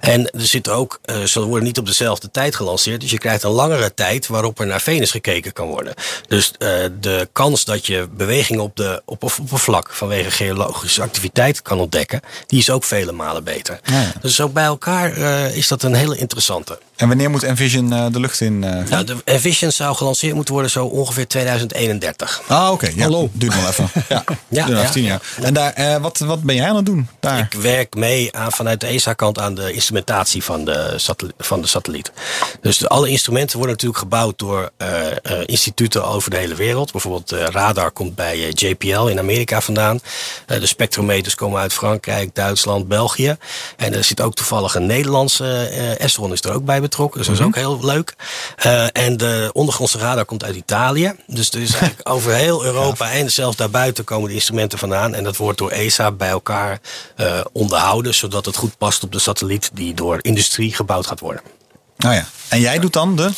En er zit ook, eh, ze worden niet op dezelfde tijd gelanceerd. Dus je krijgt een langere tijd waarop er naar Venus gekeken kan worden. Dus eh, de kans dat je beweging op de op, op, oppervlak vanwege geologische activiteit kan ontdekken, die is ook vele malen beter. ja. Dus zo bij elkaar eh, is dat een hele interessante. En wanneer moet Envision eh, de lucht in? eh, gaan? Nou, de Envision zou gelanceerd moeten worden zo ongeveer 2031. Ah, oké. Ja, Hallo. Duurt nog even. (laughs) Ja, ja. Jaar. En daar, eh, wat, wat ben jij aan het doen daar? Ik werk mee aan, vanuit de ESA-kant aan de instrumentatie van de, van de satelliet. Dus de, alle instrumenten worden natuurlijk gebouwd door eh, eh, instituten over de hele wereld. Bijvoorbeeld eh, radar komt bij JPL in Amerika vandaan. De spectrometers komen uit Frankrijk, Duitsland, België. En er zit ook toevallig een Nederlandse Esron is er ook bij betrokken. Dus dat is ook heel leuk. En de ondergrondse radar komt uit Italië. Dus er is (laughs) eigenlijk over heel Europa en zelfs daarbuiten komen de instrumenten vandaan. En dat wordt door ESA bij elkaar eh, onderhouden, zodat het goed past op de satelliet die door industrie gebouwd gaat worden. Oh ja. En jij doet dan de?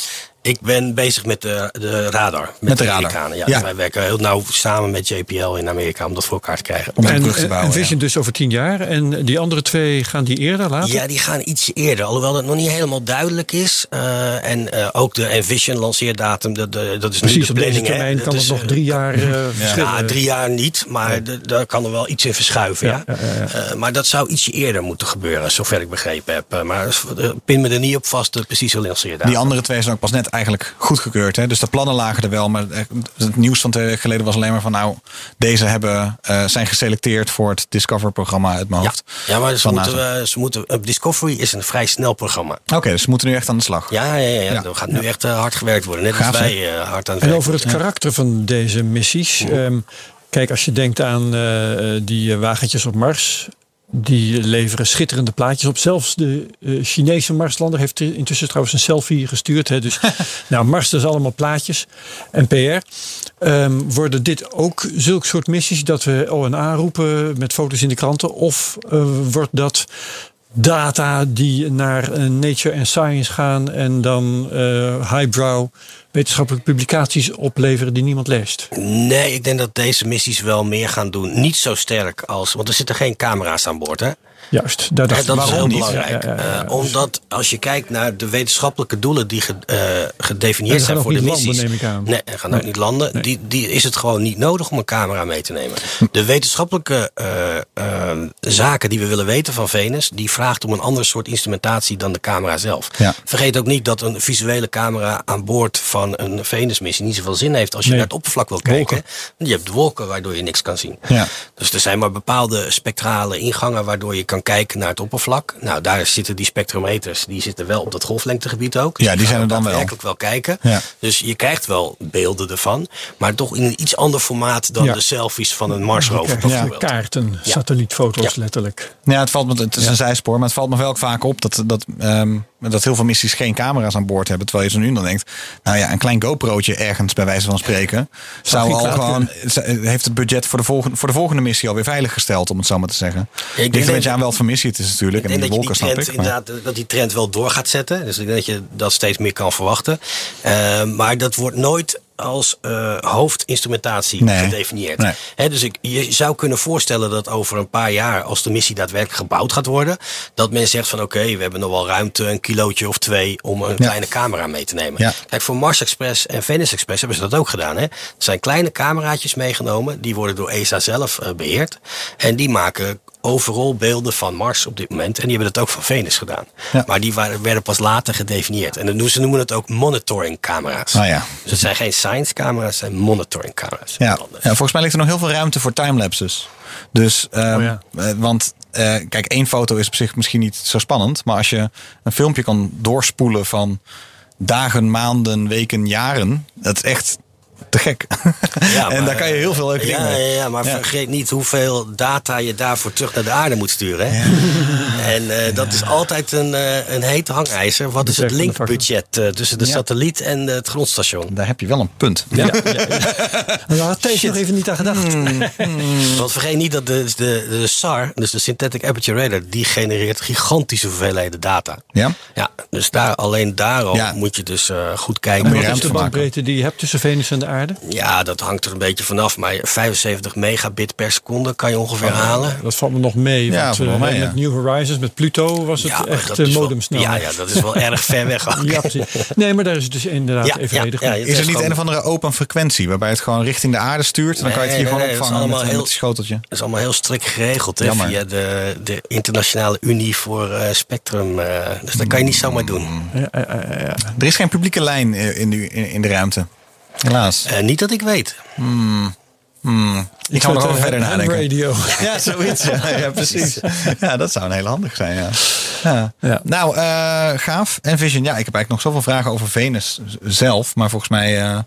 Ik ben bezig met de, de radar. Met, Met de de, radar. Amerikanen. Ja, Ja. Dus wij werken heel nauw samen met JPL in Amerika om dat voor elkaar te krijgen. Om een En, brug te en bouwen. Vision dus over tien jaar. En die andere twee gaan die eerder later? Ja, die gaan ietsje eerder. Alhoewel dat nog niet helemaal duidelijk is. Eh, en eh, ook de Envision lanceerdatum, dat, dat dat is Precies, nu de op deze termijn kan het nog eh, drie jaar eh verschillen. (laughs) Ja, drie jaar niet, maar daar kan er wel iets in verschuiven. Ja, Ja, ja, ja, Eh, maar dat zou ietsje eerder moeten gebeuren, zover ik begrepen heb. Eh, maar eh, pin me er niet op vast, de precieze lanceerdatum. Die andere twee zijn ook pas net eigenlijk goedgekeurd. Hè? Dus de plannen lagen er wel. Maar het nieuws van twee weken geleden was alleen maar van... nou, deze hebben, eh, zijn geselecteerd voor het Discover-programma uit mijn ja. hoofd. ja, maar ze moeten, eh, ze moeten, eh, Discovery is een vrij snel programma. Oké, dus ze moeten nu echt aan de slag. Ja, ja, ja, ja. Ja. er gaat nu echt eh, hard gewerkt worden. Net Gaaf, als wij eh, hard aan het En over het karakter van deze missies. ehm, kijk, als je denkt aan eh, die eh, wagentjes op Mars. Die leveren schitterende plaatjes op. Zelfs de eh, Chinese Marslander heeft intussen trouwens een selfie gestuurd. Hè. Dus, (laughs) nou, Mars, dat is allemaal plaatjes en PR. Ehm, worden dit ook zulke soort missies dat we ONA roepen met foto's in de kranten? Of eh, wordt dat data die naar eh, Nature and Science gaan en dan eh, highbrow wetenschappelijke publicaties opleveren die niemand leest. Nee, ik denk dat deze missies wel meer gaan doen. Niet zo sterk als. Want er zitten geen camera's aan boord, hè? Juist, daar dacht Ja, dat ik. is heel niet? belangrijk. Ja, ja, ja, ja. Eh, omdat als je kijkt naar de wetenschappelijke doelen die ge- eh, gedefinieerd En zijn ook voor de niet landen, missies. neem ik aan. Nee, er gaan ook Nee. niet landen. Nee. Die, die is het gewoon niet nodig om een camera mee te nemen. De wetenschappelijke eh, eh, zaken die we willen weten van Venus, die vraagt om een ander soort instrumentatie dan de camera zelf. Vergeet ook niet dat een visuele camera aan boord van een Venusmissie niet zoveel zin heeft als je Nee. naar het oppervlak wil Wolken. kijken. Je hebt wolken waardoor je niks kan zien. Ja. Dus er zijn maar bepaalde spectrale ingangen waardoor je kan kijken naar het oppervlak. Nou, daar zitten die spectrometers, die zitten wel op dat golflengtegebied ook. Dus Ja, die zijn er dan wel. daadwerkelijk wel kijken. Ja. Dus je krijgt wel beelden ervan, maar toch in een iets ander formaat dan Ja. de selfies van een Marsrover Ja, bijvoorbeeld. kaarten, satellietfoto's Ja. letterlijk. Ja, het, valt me, het is een zijspoor, maar het valt me wel vaak op dat, dat, ehm, dat heel veel missies geen camera's aan boord hebben. Terwijl je zo nu dan denkt, nou ja, een klein GoPro'tje ergens bij wijze van spreken. Zou al gewoon, heeft het budget voor de, volgende, voor de volgende missie alweer veilig gesteld, om het zo maar te zeggen. denk Ligt een dat- beetje aan wel van missie het is natuurlijk. Ik En denk die dat je die wolken trend, snap ik. maar- inderdaad, dat die trend wel door gaat zetten. Dus ik denk dat je dat steeds meer kan verwachten. Eh, maar dat wordt nooit als eh, hoofdinstrumentatie Nee. gedefinieerd. Nee. Dus ik, je zou kunnen voorstellen dat over een paar jaar, als de missie daadwerkelijk gebouwd gaat worden, dat men zegt van oké, we hebben nog wel ruimte, een kilootje of twee, om een kleine camera mee te nemen. Ja. Kijk, voor Mars Express en Venus Express hebben ze dat ook gedaan. Hè? Er zijn kleine cameraatjes meegenomen, die worden door ESA zelf eh, beheerd. En die maken overal beelden van Mars op dit moment. En die hebben dat ook van Venus gedaan. Ja. Maar die waren, werden pas later gedefinieerd. En dan ze noemen het ook monitoring camera's. Ah, ja. Dus het zijn geen science camera's, het zijn monitoring camera's. Ja, ja, volgens mij ligt er nog heel veel ruimte voor timelapses. Dus, ehm, Oh ja. eh, want eh, kijk, één foto is op zich misschien niet zo spannend. Maar als je een filmpje kan doorspoelen van dagen, maanden, weken, jaren. Dat is echt te gek. (laughs) Ja, en maar- daar kan je heel veel leuke ja, dingen ja, mee. ja, maar Ja. vergeet niet hoeveel data je daarvoor terug naar de aarde moet sturen. Hè? (laughs) En eh, dat is altijd een, eh, een heet hangijzer. Wat is het linkbudget eh, tussen de Ja. satelliet en het grondstation? Daar heb je wel een punt. Ja. (laughs) Daar had Thijs nog even niet aan gedacht. Want vergeet niet dat de, de, de SAR, dus de Synthetic Aperture Radar, die genereert gigantische hoeveelheden data. Ja? Ja, dus daar, alleen daarom Ja. moet je dus eh, goed Om kijken. Wat is de bandbreedte die je hebt tussen Venus en de aarde? Ja, dat hangt er een beetje vanaf. Maar 75 megabit per seconde kan je ongeveer halen. Dat valt me nog mee. Ja, want eh, ja. met New Horizons, met Pluto was het Ja, echt uh, modemsnelheid. Ja, ja, dat is wel erg ver weg. ook. (laughs) Ja, precies. Nee, maar daar is het dus inderdaad evenredig. Is er niet gewoon- een of andere open frequentie waarbij het gewoon richting de aarde stuurt? En dan kan je het hier Nee, gewoon opvangen met, allemaal met heel- het schoteltje. Dat is allemaal heel strikt geregeld hè, via de, de Internationale Unie voor eh, Spectrum. eh, dus dat kan je niet zomaar doen. Ja, ja, ja, ja. Er is geen publieke lijn eh, in, de- in, in de ruimte. Helaas. Eh, niet dat ik weet. Ik ga er nog verder nadenken. radio. Ja, zoiets. Ja, ja, precies. Ja, dat zou een heel handig zijn. Ja. Ja. Ja. Nou, eh, gaaf. Envision, ja, ik heb eigenlijk nog zoveel vragen over Venus zelf. Maar volgens mij eh,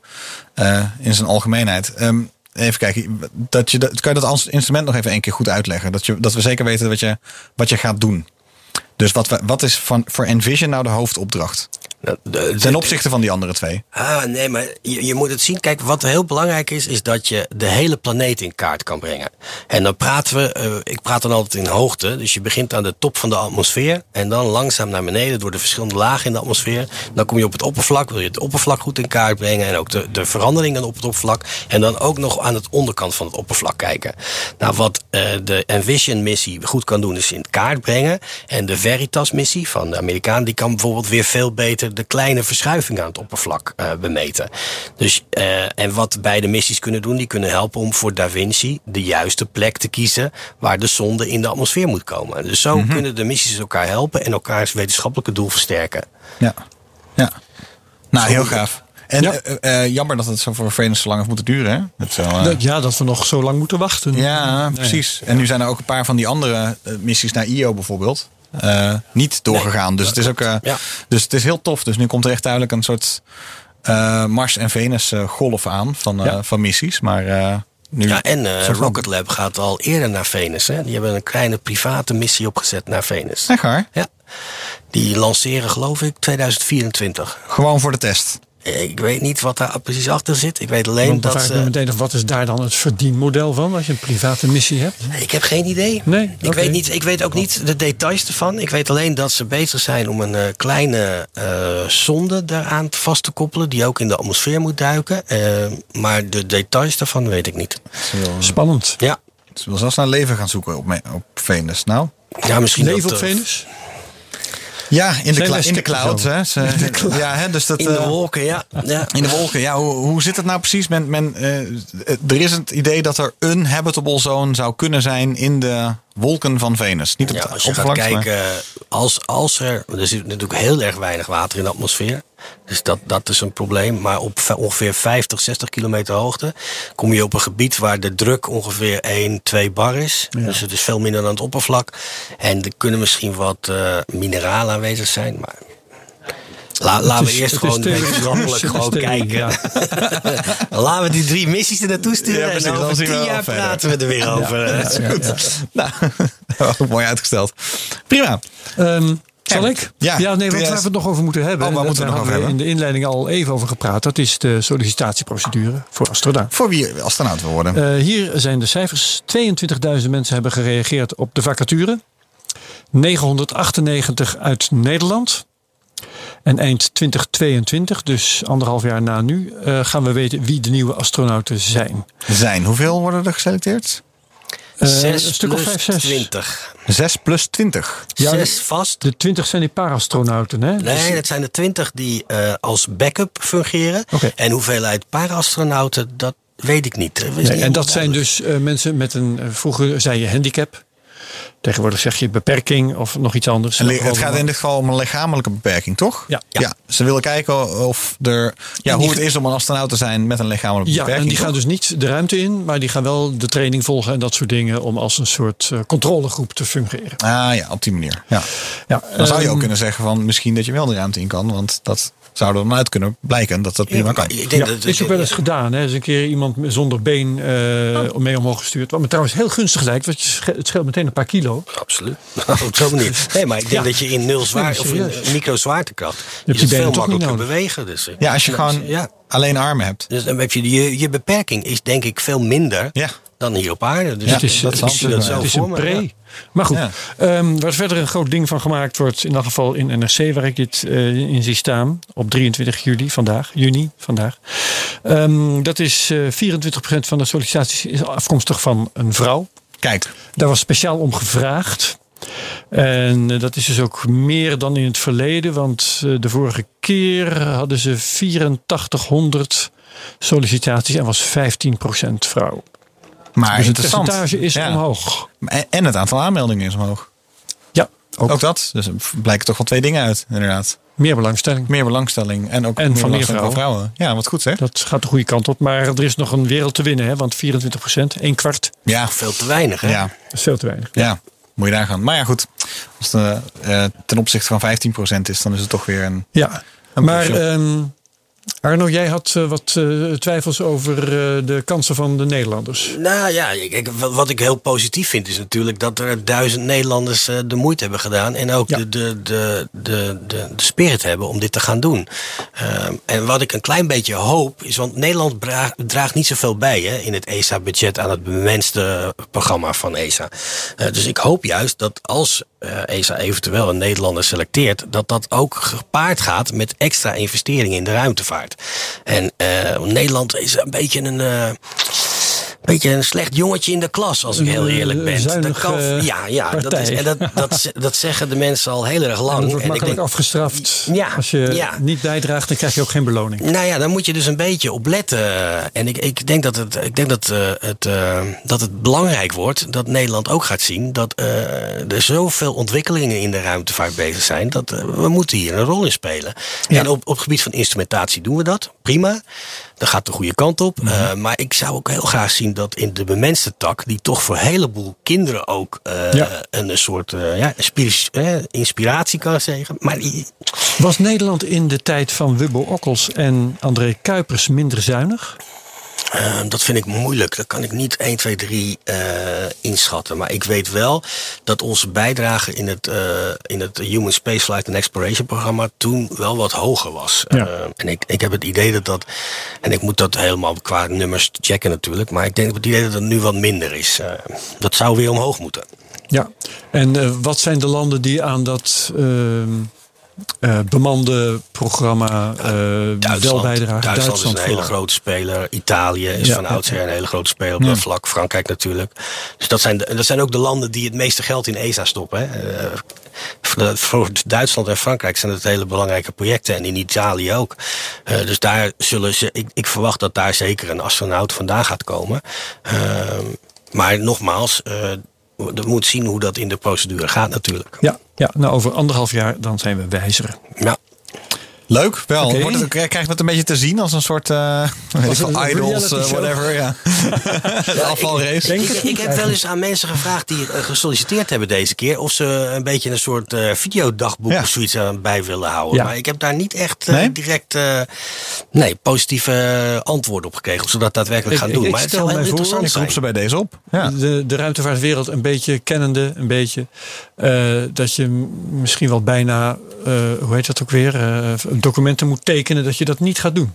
eh, in zijn algemeenheid. Ehm, even kijken. Dat je, dat, kan je dat als instrument nog even een keer goed uitleggen? Dat, je, dat we zeker weten wat je, wat je gaat doen. Dus wat, wat is van, voor Envision nou de hoofdopdracht? Ten opzichte van die andere twee. Ah, nee, maar je, je moet het zien. Kijk, wat heel belangrijk is, is dat je de hele planeet in kaart kan brengen. En dan praten we, eh, ik praat dan altijd in hoogte. Dus je begint aan de top van de atmosfeer. En dan langzaam naar beneden door de verschillende lagen in de atmosfeer. Dan kom je op het oppervlak. Wil je het oppervlak goed in kaart brengen. En ook de, de veranderingen op het oppervlak. En dan ook nog aan het onderkant van het oppervlak kijken. Nou, wat eh, de Envision-missie goed kan doen, is in kaart brengen. En de Veritas-missie van de Amerikanen, die kan bijvoorbeeld weer veel beter de kleine verschuivingen aan het oppervlak eh, bemeten. Dus, eh, en wat beide missies kunnen doen, die kunnen helpen om voor Da Vinci de juiste plek te kiezen waar de zonde in de atmosfeer moet komen. Dus zo kunnen de missies elkaar helpen en elkaars wetenschappelijke doel versterken. Ja. ja. Nou, heel gaaf. En Ja. eh, jammer dat het zo voor Venus zo lang heeft moeten duren. Hè? Dat zo, Ja, dat we nog zo lang moeten wachten. Ja, precies. En nu zijn er ook een paar van die andere missies naar IO bijvoorbeeld. Eh, niet doorgegaan. dus, het is ook, eh, Ja. dus het is heel tof. Dus nu komt er echt duidelijk een soort eh, Mars en Venus golf aan van, Ja. van missies. Maar nu. Ja, en Rocket Lab gaat al eerder naar Venus. Hè? Die hebben een kleine private missie opgezet naar Venus. Echt waar? Ja. Die lanceren geloof ik 2024. Gewoon voor de test. Ik weet niet wat daar precies achter zit. Ik weet alleen Want dat vraag ik me ze... meteen af, wat is daar dan het verdienmodel van als je een private missie hebt? Ik heb geen idee. Nee? Ik, weet niet, ik weet ook niet de details ervan. Ik weet alleen dat ze bezig zijn om een eh, kleine eh, zonde daaraan vast te koppelen. Die ook in de atmosfeer moet duiken. Eh, maar de details daarvan weet ik niet. Spannend. Ja, ze wil zelfs naar leven gaan zoeken op, op Venus. Nou. ja misschien Leven dat, op Venus? Ja, in de, wij in de cloud. Hè? Ze- ja, hè, dus dat, In de eh, wolken, ja. ja. In de wolken, ja. Hoe, hoe zit het nou precies? Men, men, eh, er is het idee dat er een habitable zone zou kunnen zijn in de wolken van Venus. Niet op Ja, het als je gaat kijken, als, als er. Er zit natuurlijk heel erg weinig water in de atmosfeer. Dus dat, dat is een probleem. Maar op ve- ongeveer 50, 60 kilometer hoogte kom je op een gebied waar de druk ongeveer 1, 2 bar is. Dus het is veel minder dan het oppervlak. En er kunnen misschien wat eh, mineralen aanwezig zijn. Maar la, laten we is- eerst gewoon het is gewoon kijken. ja. (laughs) laten we die drie missies er naartoe sturen. Ja, en dan over tien jaar verder. praten we er weer over. Ja, is (laughs) goed. Nou, (laughs) mooi uitgesteld. Prima. Ehm, zal Ja. ik? Ja. nee, want Ja. waar we het nog over moeten hebben. Oh, waar dat moeten we nog over in de inleiding al even over gepraat. Dat is de sollicitatieprocedure voor astronaut. Voor wie astronaut wil worden. Eh, hier zijn de cijfers. 22.000 mensen hebben gereageerd op de vacature. 998 uit Nederland. En eind 2022, dus anderhalf jaar na nu, eh, gaan we weten wie de nieuwe astronauten zijn. zijn. Hoeveel worden er geselecteerd? Eh, 6 een stuk of plus vijf, zes. 20. 6 plus 20. Ja, Zes vast. De 20 zijn die para-astronauten, hè? Dus- Nee, dat zijn de 20 die eh, als backup fungeren. Oké. En hoeveelheid para-astronauten, dat weet ik niet. Nee, niet en dat helemaal zijn duidelijk. dus eh, mensen met een, vroeger zei je handicap. Tegenwoordig zeg je beperking of nog iets anders. En het gaat in dit geval om een lichamelijke beperking, toch? Ja. ja. Ze willen kijken of er, ja, hoe het is om een astronaut te zijn met een lichamelijke Ja, beperking. en die toch? gaan dus niet de ruimte in, maar die gaan wel de training volgen en dat soort dingen om als een soort eh, controlegroep te fungeren. Ah ja, op die manier. Ja. Ja, Dan zou je ook ehm, kunnen zeggen van misschien dat je wel de ruimte in kan. Want dat zou er dan uit kunnen blijken dat dat prima Ja, kan. maar ik denk Ja, dat, is ook wel eens gedaan. Hè. Er is een keer iemand zonder been eh, mee omhoog gestuurd. Wat me trouwens heel gunstig lijkt, want het scheelt meteen een paar kilo. Absoluut. (laughs) op zo'n manier. (laughs) Nee, maar ik denk Ja. dat je in nul zwaar of in micro zwaartekracht je je, je benen veel makkelijker bewegen. Dus, eh, Ja, als je gewoon ja. alleen armen hebt. Dus dan heb je, je, je beperking is denk ik veel minder Ja. dan hier op aarde. Dus Ja, het is, dat het is, het het zijn. is een pre. ja. Maar goed, Ja. ehm, waar verder een groot ding van gemaakt wordt, in elk geval in NRC, waar ik dit eh, in zie staan, op 23 juli vandaag, juni vandaag. Ehm, dat is eh 24% van de sollicitaties is afkomstig van een vrouw. Kijk, Daar was speciaal om gevraagd. En eh, dat is dus ook meer dan in het verleden, want eh, de vorige keer hadden ze 8400 sollicitaties en was 15% vrouw. maar Dus het percentage is Ja. omhoog. En het aantal aanmeldingen is omhoog. Ook, Ook dat. Dus er blijken toch wel twee dingen uit, inderdaad. meer belangstelling. Meer belangstelling en ook En meer van meer vrouwen. Ja, wat goed zeg. Dat gaat de goede kant op. Maar er is nog een wereld te winnen, hè? want 24 procent, een kwart, Ja, Veel te weinig, hè? ja, dat is veel te weinig. ja. Moet je daar gaan. Maar ja, goed. Als het eh, eh, ten opzichte van 15% is, dan is het toch weer een... Ja, Een maar. Arno, jij had eh, wat eh, twijfels over eh, de kansen van de Nederlanders. Nou ja, ik, wat ik heel positief vind is natuurlijk dat er duizend Nederlanders de moeite hebben gedaan. En ook Ja. de, de, de, de, de, de spirit hebben om dit te gaan doen. Ehm, en wat ik een klein beetje hoop is, want Nederland draagt niet zoveel bij hè, in het ESA-budget aan het bemenste programma van ESA. Dus ik hoop juist dat als ESA eventueel een Nederlander selecteert, dat dat ook gepaard gaat met extra investeringen in de ruimtevaart. En eh, Nederland is een beetje een. Eh, beetje een slecht jongetje in de klas, als ik heel eh, eerlijk ben. zuinige ja, ja dat, is, en dat, dat, dat zeggen de mensen al heel erg lang. En dat wordt En makkelijk denk- afgestraft. Ja, Als je ja. niet bijdraagt, dan krijg je ook geen beloning. nou ja, daar moet je dus een beetje op letten. En ik, ik denk, dat het, ik denk dat, eh, het, eh, dat het belangrijk wordt dat Nederland ook gaat zien dat eh, er zoveel ontwikkelingen in de ruimtevaart bezig zijn. Dat eh, we moeten hier een rol in spelen. Ja. En op, op het gebied van instrumentatie doen we dat. Prima. Dat gaat de goede kant op. Mhm. Eh, maar ik zou ook heel graag zien dat in de bemenste tak, die toch voor een heleboel kinderen ook eh, Ja. een, een soort eh, ja, inspiratie, kan zeggen. Maar die, Was Nederland in de tijd van Wubbo Okkels en André Kuipers minder zuinig? Eh, dat vind ik moeilijk. Dat kan ik niet 1, 2, 3 eh, inschatten. Maar ik weet wel dat onze bijdrage in het, eh, in het Human Spaceflight and Exploration programma toen wel wat hoger was. Ja. Eh, en ik, ik heb het idee dat dat. En ik moet dat helemaal qua nummers checken natuurlijk. Maar ik denk het idee dat het nu wat minder is. Eh, dat zou weer omhoog moeten. Ja. En eh, wat zijn de landen die aan dat eh, bemande programma eh, wel bijdragen? Duitsland, is een hele grote speler. Italië is Ja, van ja, oudsher een hele grote speler op dat vlak. Frankrijk natuurlijk. Dus dat zijn, de- dat zijn ook de landen die het meeste geld in ESA stoppen. Hè. Eh, voor- Duitsland en Frankrijk zijn het hele belangrijke projecten. En in Italië ook. Dus daar zullen ze. Ik, ik verwacht dat daar zeker een astronaut vandaan gaat komen. Ehm, maar nogmaals. We moeten zien hoe dat in de procedure gaat natuurlijk. Ja, ja, nou over anderhalf jaar dan zijn we wijzer. Ja. Leuk, wel. Oké. Wordt het, krijg je dat een beetje te zien als een soort (laughs) uh, weet ik veel, een idols, eh, show? whatever. Ja. (laughs) De afvalrace. denk Ik, het heb wel eens aan mensen gevraagd die eh, gesolliciteerd hebben deze keer. of ze een beetje een soort eh, videodagboek Ja. of zoiets aan bij willen houden. Ja. Maar ik heb daar niet echt eh, Nee? direct eh, nee, positieve eh, antwoord op gekregen. Of ze dat daadwerkelijk Ik- gaan ik- doen. ik maar het zou heel mij voor, interessant Ik roep ze bij deze op. Ja. De, de ruimtevaartwereld een beetje kennende, een beetje. eh, dat je misschien wel bijna, eh, hoe heet dat ook weer, eh, documenten moet tekenen dat je dat niet gaat doen.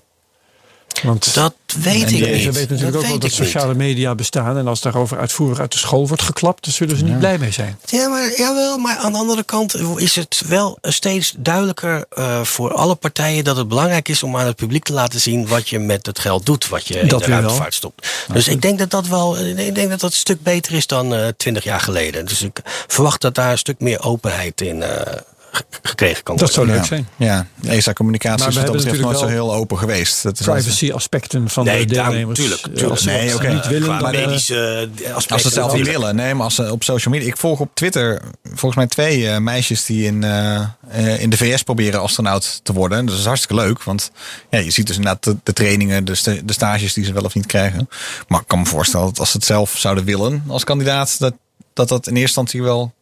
Want Dat weet En ik die- ze niet. weten natuurlijk dat ook wel dat niet. sociale media bestaan. En als daarover uitvoerig uit de school wordt geklapt, dan zullen ze niet blij mee zijn. Ja, maar, jawel, maar aan de andere kant is het wel steeds duidelijker eh, voor alle partijen dat het belangrijk is om aan het publiek te laten zien wat je met het geld doet, wat je in de ruimtevaart stopt. Dus ik denk dat dat wel, ik denk dat dat een stuk beter is dan eh, twintig jaar geleden. Dus ik verwacht dat daar een stuk meer openheid in eh, gekregen kan worden. Dat zou leuk Ja. zijn. Ja, ESA-communicatie Maar is wat dat hebben betreft nooit zo heel open geweest. Dat is altijd- Privacy aspecten van Nee, de deelnemers. tuurlijk, Eh, tuurlijk. Als ze Nee, het oké. niet willen, dan, eh, medische aspecten. Als ze het zelf niet willen. Nee, maar als ze op social media. Ik volg op Twitter volgens mij twee eh, meisjes die in, eh, eh, in de VS proberen astronaut te worden. Dus dat is hartstikke leuk. Want ja, je ziet dus inderdaad de, de trainingen, de, de stages die ze wel of niet krijgen. Maar ik kan me voorstellen dat als ze het zelf zouden willen als kandidaat, dat dat, dat in eerste instantie wel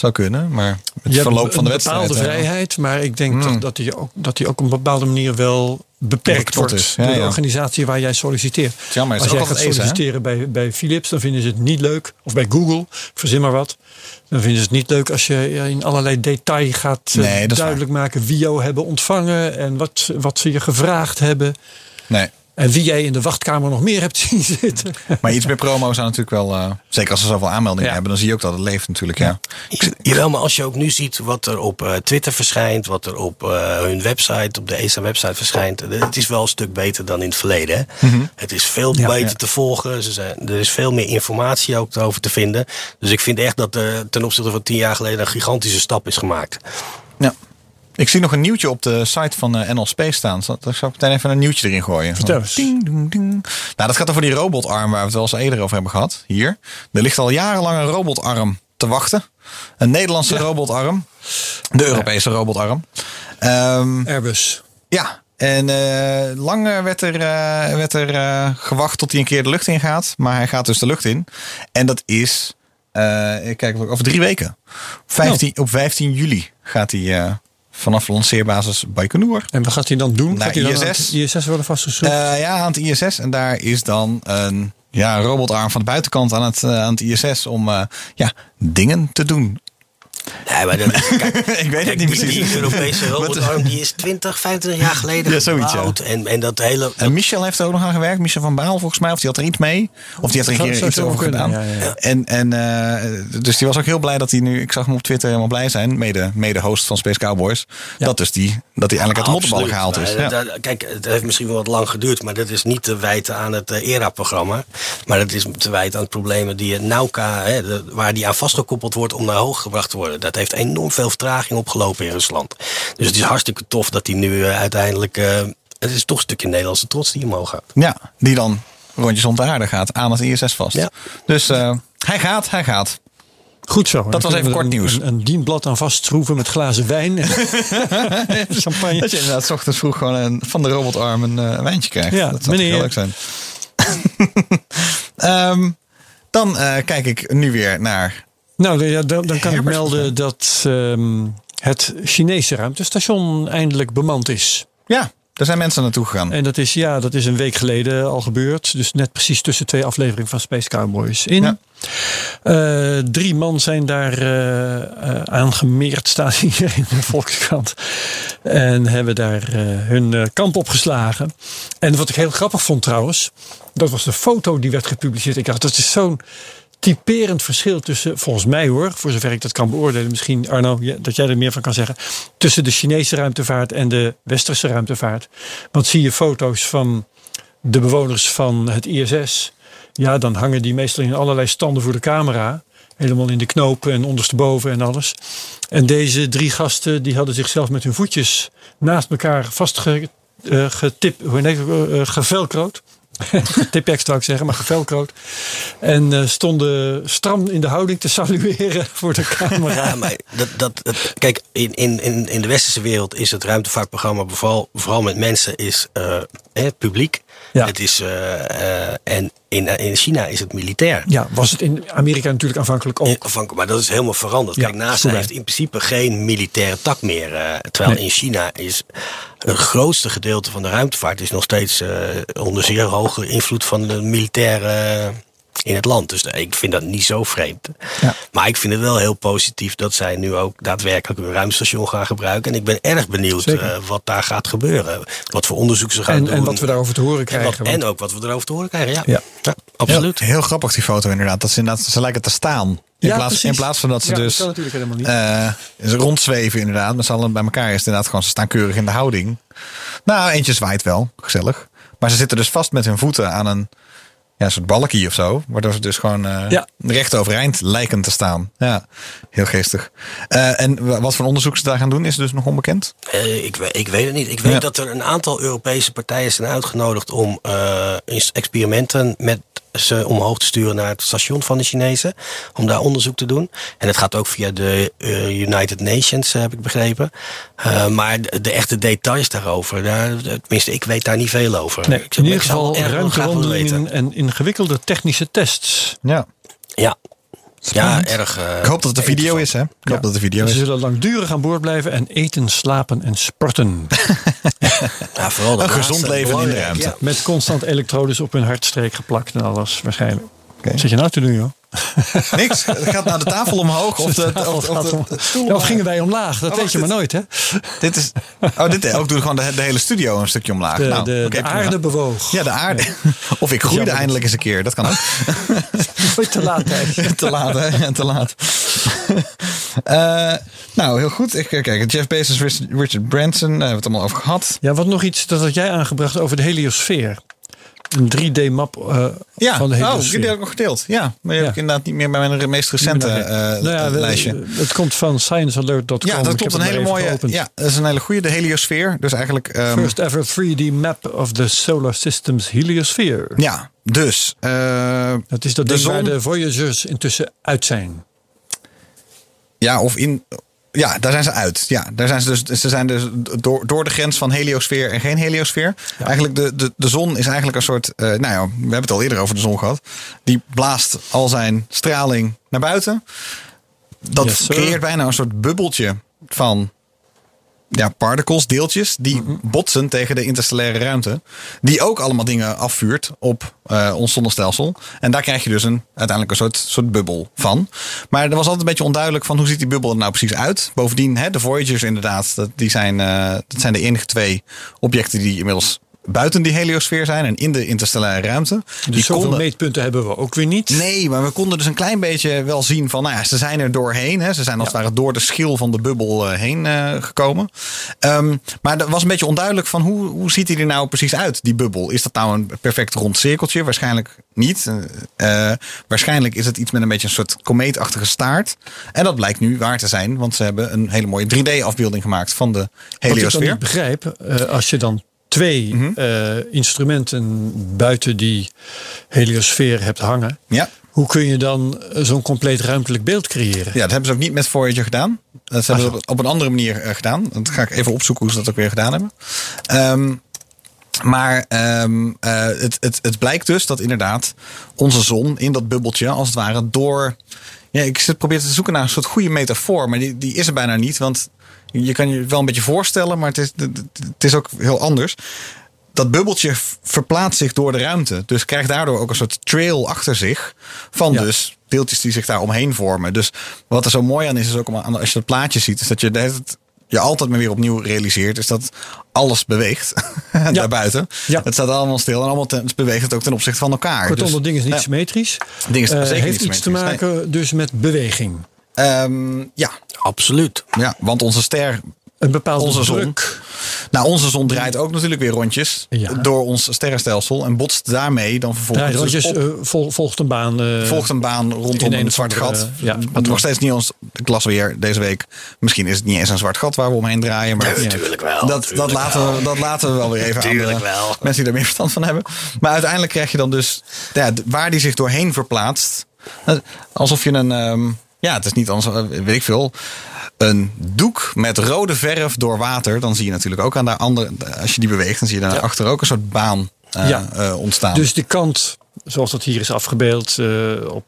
zou kunnen. Maar Je het verloop van de een wedstrijd. bepaalde eh, vrijheid, maar ik denk Hmm. dat, dat, die ook, dat die ook op een bepaalde manier wel beperkt wordt is. Ja, door de ja. organisatie waar jij solliciteert. Ja, maar het Als jij gaat solliciteren bij, bij Philips, dan vinden ze het niet leuk. Of bij Google, verzin maar wat. Dan vinden ze het niet leuk als je in allerlei detail gaat eh, Nee, duidelijk maken wie jou hebben ontvangen en wat, wat ze je gevraagd hebben. Nee. En wie jij in de wachtkamer nog meer hebt (laughs) zien zitten. Maar iets meer promo zou natuurlijk wel... eh, zeker als ze zoveel aanmeldingen Ja. hebben, dan zie je ook dat het leeft natuurlijk. Ja. Jawel, maar als je ook nu ziet wat er op eh, Twitter verschijnt, wat er op eh, hun website, op de ESA-website verschijnt, eh, het is wel een stuk beter dan in het verleden. Hè? Het is veel Ja. beter Ja. te volgen, Ze zijn, er is veel meer informatie ook over te vinden. Dus ik vind echt dat er ten opzichte van tien jaar geleden een gigantische stap is gemaakt. Ja. Ik zie nog een nieuwtje op de site van eh, NL Space staan. Zal zal ik meteen even een nieuwtje erin gooien? Vertel eens. Ding, ding, ding. Nou, dat gaat over die robotarm waar we het wel eens eerder over hebben gehad. Hier. Er ligt al jarenlang een robotarm te wachten. Een Nederlandse robotarm. De Europese robotarm. Ehm, Airbus. ja, en eh, lang werd er, eh, werd er gewacht tot hij een keer de lucht in gaat. Maar hij gaat dus de lucht in. En dat is, ik kijk over drie weken. 15, Op 15 juli gaat hij vanaf lanceerbasis Baikonur. En wat gaat hij dan doen? Naar gaat hij dan aan ISS? het ISS worden vastgeschroefd? Eh, ja, aan het ISS. En daar is dan een ja, robotarm van de buitenkant aan het, eh, aan het ISS om eh, ja, dingen te doen. Nee, maar dat, (laughs) kijk, Ik weet het niet precies. die Europese (laughs) robotarm die is 20, 25 jaar geleden Ja, zoiets, ja. En, en dat hele... En Michel heeft er ook nog aan gewerkt. Michel van Baal volgens mij. Of die had er iets mee. Of die heeft er een keer iets over kunnen, gedaan. ja, ja, ja. En, en, eh, dus die was ook heel blij dat hij nu... Ik zag hem op Twitter helemaal blij zijn. Mede, mede host van Space Cowboys. Dat, dus die, dat hij eindelijk uit de mottenballen gehaald is. Maar, Ja. dat- kijk, het heeft misschien wel wat lang geduurd, maar dat is niet te wijten aan het eh, ERA-programma. Maar dat is te wijten aan de problemen die het Nauka, hè, de- waar die aan vastgekoppeld wordt om naar hoog gebracht te worden. Dat heeft enorm veel vertraging opgelopen in Rusland. Dus het is hartstikke tof dat die nu eh, uiteindelijk. eh, het is toch een stukje Nederlandse trots die omhoog gaat. ja, die dan rondjes om de aarde gaat. Aan het ISS vast. Ja. Dus eh, hij gaat, hij gaat. Goed zo. Dat was even kort een- nieuws. Een, een dienblad aan vastschroeven met glazen wijn en (laughs) champagne. Dat je inderdaad 's ochtends vroeg gewoon een, van de robotarm een eh, wijntje krijgt. Ja, dat zou meneer. heel leuk zijn. (laughs) Ehm, dan eh, kijk ik nu weer naar... Nou, ja, dan, dan kan ik melden dat ehm, het Chinese ruimtestation eindelijk bemand is. Ja, daar zijn mensen naartoe gegaan. En dat is, ja, dat is een week geleden al gebeurd. Dus net precies tussen twee afleveringen van Space Cowboys in. Ja. Eh, drie man zijn daar eh, eh, aangemeerd, staat hier in de Volkskrant. En hebben daar hun kamp opgeslagen. En wat ik heel grappig vond trouwens, dat was de foto die werd gepubliceerd. Ik dacht, dat is zo'n typerend verschil tussen, volgens mij hoor, voor zover ik dat kan beoordelen, misschien Arno, dat jij er meer van kan zeggen, tussen de Chinese ruimtevaart en de westerse ruimtevaart. Want zie je foto's van de bewoners van het ISS, ja, dan hangen die meestal in allerlei standen voor de camera. Helemaal in de knopen en ondersteboven en alles. En deze drie gasten die hadden zichzelf met hun voetjes naast elkaar vastgetipt, eh, (laughs) Tippex zou ik zeggen, maar gevelcroot. En eh, stonden stram in de houding te salueren (laughs) voor de camera. Maar dat, dat, kijk, in, in, in, de westerse wereld is het ruimtevaartprogramma vooral, vooral met mensen is eh, publiek. Ja. Het is, eh, eh, en in, in China is het militair. Ja, was het in Amerika natuurlijk aanvankelijk ook. Maar dat is helemaal veranderd. Ja, Kijk, NASA heeft in principe geen militaire tak meer. eh, terwijl Nee. in China is het grootste gedeelte van de ruimtevaart is nog steeds onder zeer hoge invloed van de militaire in het land. Dus ik vind dat niet zo vreemd. Ja. Maar ik vind het wel heel positief dat zij nu ook daadwerkelijk een ruimstation gaan gebruiken. En ik ben erg benieuwd eh, wat daar gaat gebeuren. Wat voor onderzoek ze gaan En, doen. en wat we daarover te horen en, krijgen. wat- want- en ook wat we erover te horen krijgen. Ja, Ja. Ja, absoluut. Heel, heel grappig die foto inderdaad. Dat ze, inderdaad ze lijken te staan. In, Ja, plaats, in plaats van dat ze Ja, dat dus kan natuurlijk helemaal niet. eh, ze rondzweven inderdaad. Met z'n allen bij elkaar is het inderdaad gewoon. Ze staan keurig in de houding. Nou, eentje zwaait wel. Gezellig. Maar ze zitten dus vast met hun voeten aan een ja, soort balkie of zo. Waardoor ze dus gewoon eh, Ja. recht overeind lijken te staan. Ja, heel geestig. Eh, en wa- wat voor onderzoek ze daar gaan doen is dus nog onbekend. Eh, ik, ik weet het niet. Ik weet Ja. dat er een aantal Europese partijen zijn uitgenodigd om eh, experimenten met ze omhoog te sturen naar het station van de Chinezen. Om daar onderzoek te doen. En het gaat ook via de eh, United Nations, eh, heb ik begrepen. Eh, maar de, de echte details daarover, daar, tenminste, ik weet daar niet veel over. Nee, ik, in ieder geval ruimtewandelingen en ingewikkelde technische tests. Ja. Ja, ja erg. eh, Ik hoop dat het een video is, hè? Ik hoop dat het een video Ze is. zullen langdurig aan boord blijven en eten, slapen en sporten. (laughs) Ja, vooral dat Een gezond leven in de ruimte. ja. Met constant elektrodes op hun hartstreek geplakt en alles waarschijnlijk. Oké. Wat zit je nou te doen, joh? (laughs) Niks. Gaat nou de tafel omhoog of de, of, of de, de Ja, gingen wij omlaag? Dat Oh, weet je maar nooit, hè? Dit is. Oh, dit ook doe gewoon de, hele studio een stukje omlaag. De, nou, aarde bewoog. Ja, de aarde. (laughs) Of ik groeide eindelijk eens een keer. Dat kan ook. (laughs) Te laat, hè? te laat, hè? Te laat. Eh, nou, heel goed. Ik, eh, kijk, Jeff Bezos, Richard- Richard Branson, daar hebben we het allemaal over gehad. Ja, wat nog iets, dat had jij aangebracht over de heliosfeer. Een 3D-map eh, Ja, van de oh, die heb ik nog gedeeld. Ja, maar die heb Ja. ik inderdaad niet meer bij mijn meest recente eh, nou ja, we- lijstje. Het komt van sciencealert.com. Ja, dat heb klopt. Een hele mooie. geopend. Ja, dat is een hele goede. De heliosfeer. Dus eigenlijk. ehm, First ever 3D map of the solar system's heliosphere. ja, dus. eh, Dat is dat de ding waar de Voyagers intussen uit zijn. Ja, of in. Ja, daar zijn ze uit. Ja, daar zijn ze dus. Ze zijn dus door, door de grens van heliosfeer en geen heliosfeer. Eigenlijk de, de, de zon is eigenlijk een soort. eh, nou ja, we hebben het al eerder over de zon gehad. Die blaast al zijn straling naar buiten. Dat Yes, creëert bijna een soort bubbeltje van. Ja, particles, deeltjes, die Mhm. botsen tegen de interstellaire ruimte. Die ook allemaal dingen afvuurt op eh, ons zonnestelsel. En daar krijg je dus een, uiteindelijk een soort, soort bubbel van. Maar er was altijd een beetje onduidelijk van hoe ziet die bubbel er nou precies uit. Bovendien, hè, de Voyagers inderdaad, dat, die zijn, eh, dat zijn de enige twee objecten die inmiddels buiten die heliosfeer zijn en in de interstellaire ruimte. Dus die zoveel meetpunten hebben we ook weer niet. Nee, maar we konden dus een klein beetje wel zien van, nou ja, ze zijn er doorheen. Hè. Ze zijn als het ware door de schil van de bubbel eh, heen eh, gekomen. Ehm, maar er was een beetje onduidelijk van hoe, hoe ziet hij er nou precies uit, die bubbel? Is dat nou een perfect rond cirkeltje? Waarschijnlijk niet. Eh, waarschijnlijk is het iets met een beetje een soort komeetachtige staart. En dat blijkt nu waar te zijn, want ze hebben een hele mooie 3D-afbeelding gemaakt van de Wat ik dan heliosfeer. niet begrijp, als je dan twee Mhm. eh, instrumenten buiten die heliosfeer hebt hangen. Ja. Hoe kun je dan eh, zo'n compleet ruimtelijk beeld creëren? Ja, dat hebben ze ook niet met Voyager gedaan. Dat hebben Ah, ze op, op een andere manier eh, gedaan. Dat ga ik even opzoeken hoe ze dat ook weer gedaan hebben. Ehm, maar ehm, eh, het, het, het blijkt dus dat inderdaad onze zon in dat bubbeltje als het ware door... Ja, ik zit probeer te zoeken naar een soort goede metafoor, maar die, die is er bijna niet. Want je kan je het wel een beetje voorstellen, maar het is, het is ook heel anders dat bubbeltje verplaatst zich door de ruimte. Dus krijgt daardoor ook een soort trail achter zich. Van Ja. dus deeltjes die zich daar omheen vormen. Dus wat er zo mooi aan is, is ook als je het plaatje ziet, is dat je je altijd maar weer opnieuw realiseert, is dat alles beweegt (laughs) daarbuiten. Ja. Het staat allemaal stil en allemaal ten, het beweegt het ook ten opzichte van elkaar. Kortom, Dus, dat ding is niet ja. symmetrisch. Ding is Eh, heeft niet iets te maken dus met beweging. Ehm, ja, Absoluut. ja, want onze ster Een bepaalde Onze zon. druk. Nou, onze zon draait ook natuurlijk weer rondjes Ja. door ons sterrenstelsel en botst daarmee dan vervolgens Draait dus rondjes, op- eh, vol- volgt een baan. eh, volgt een baan rondom in een, zwart andere, gat. ja, Wat nog steeds niet ons. Ik las weer deze week. Misschien is het niet eens een zwart gat waar we omheen draaien. Maar natuurlijk wel, Dat, dat, laten we, dat laten we wel weer even aan Tuurlijk wel. mensen die er meer verstand van hebben. Maar uiteindelijk krijg je dan dus ja, waar die zich doorheen verplaatst. eh, Alsof je een. ehm, ja, het is niet anders, eh, weet ik veel. Een doek met rode verf door water. Dan zie je natuurlijk ook aan de andere. Als je die beweegt, dan zie je daarachter ook een soort baan eh, Ja. eh, ontstaan. Dus die kant, zoals dat hier is afgebeeld op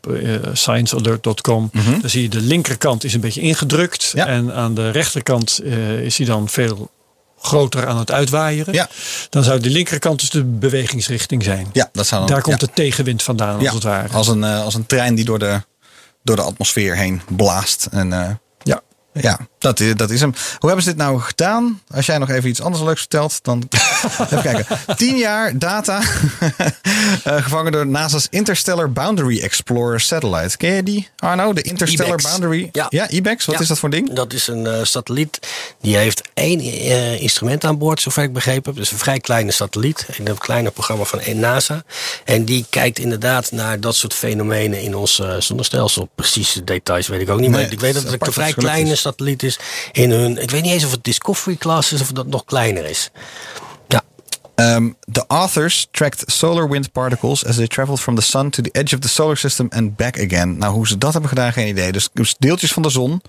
sciencealert.com, dan zie je de linkerkant is een beetje ingedrukt. Mhm. Ja. En aan de rechterkant is hij dan veel groter aan het uitwaaieren. Ja. Dan zou de linkerkant dus de bewegingsrichting zijn. ja, dat zou dan, Daar komt de tegenwind vandaan, als het ware. Als een, als een trein die door de, door de atmosfeer heen blaast. En eh, Ja. dat is, dat is hem. Hoe hebben ze dit nou gedaan? Als jij nog even iets anders leuks vertelt, dan (laughs) even kijken. Tien jaar data (laughs) eh, gevangen door NASA's Interstellar Boundary Explorer Satellite. Ken je die, Arno? De Interstellar IBEX. Boundary? Ja. ja IBEX? Wat Ja. is dat voor ding? Dat is een eh, satelliet. Die heeft één eh, instrument aan boord, zover ik begrepen heb. Dus een vrij kleine satelliet. In een kleiner programma van NASA. En die kijkt inderdaad naar dat soort fenomenen in ons eh, zonnestelsel. Precieze details weet ik ook niet. Nee, maar ik weet dat het een vrij kleine. Satelliet is. In hun, ik weet niet eens of het Discovery class is of dat nog kleiner is. Ja, Ehm, the authors tracked solar wind particles as they traveled from the sun to the edge of the solar system and back again. Nou, hoe ze dat hebben gedaan, geen idee. Dus, dus deeltjes van de zon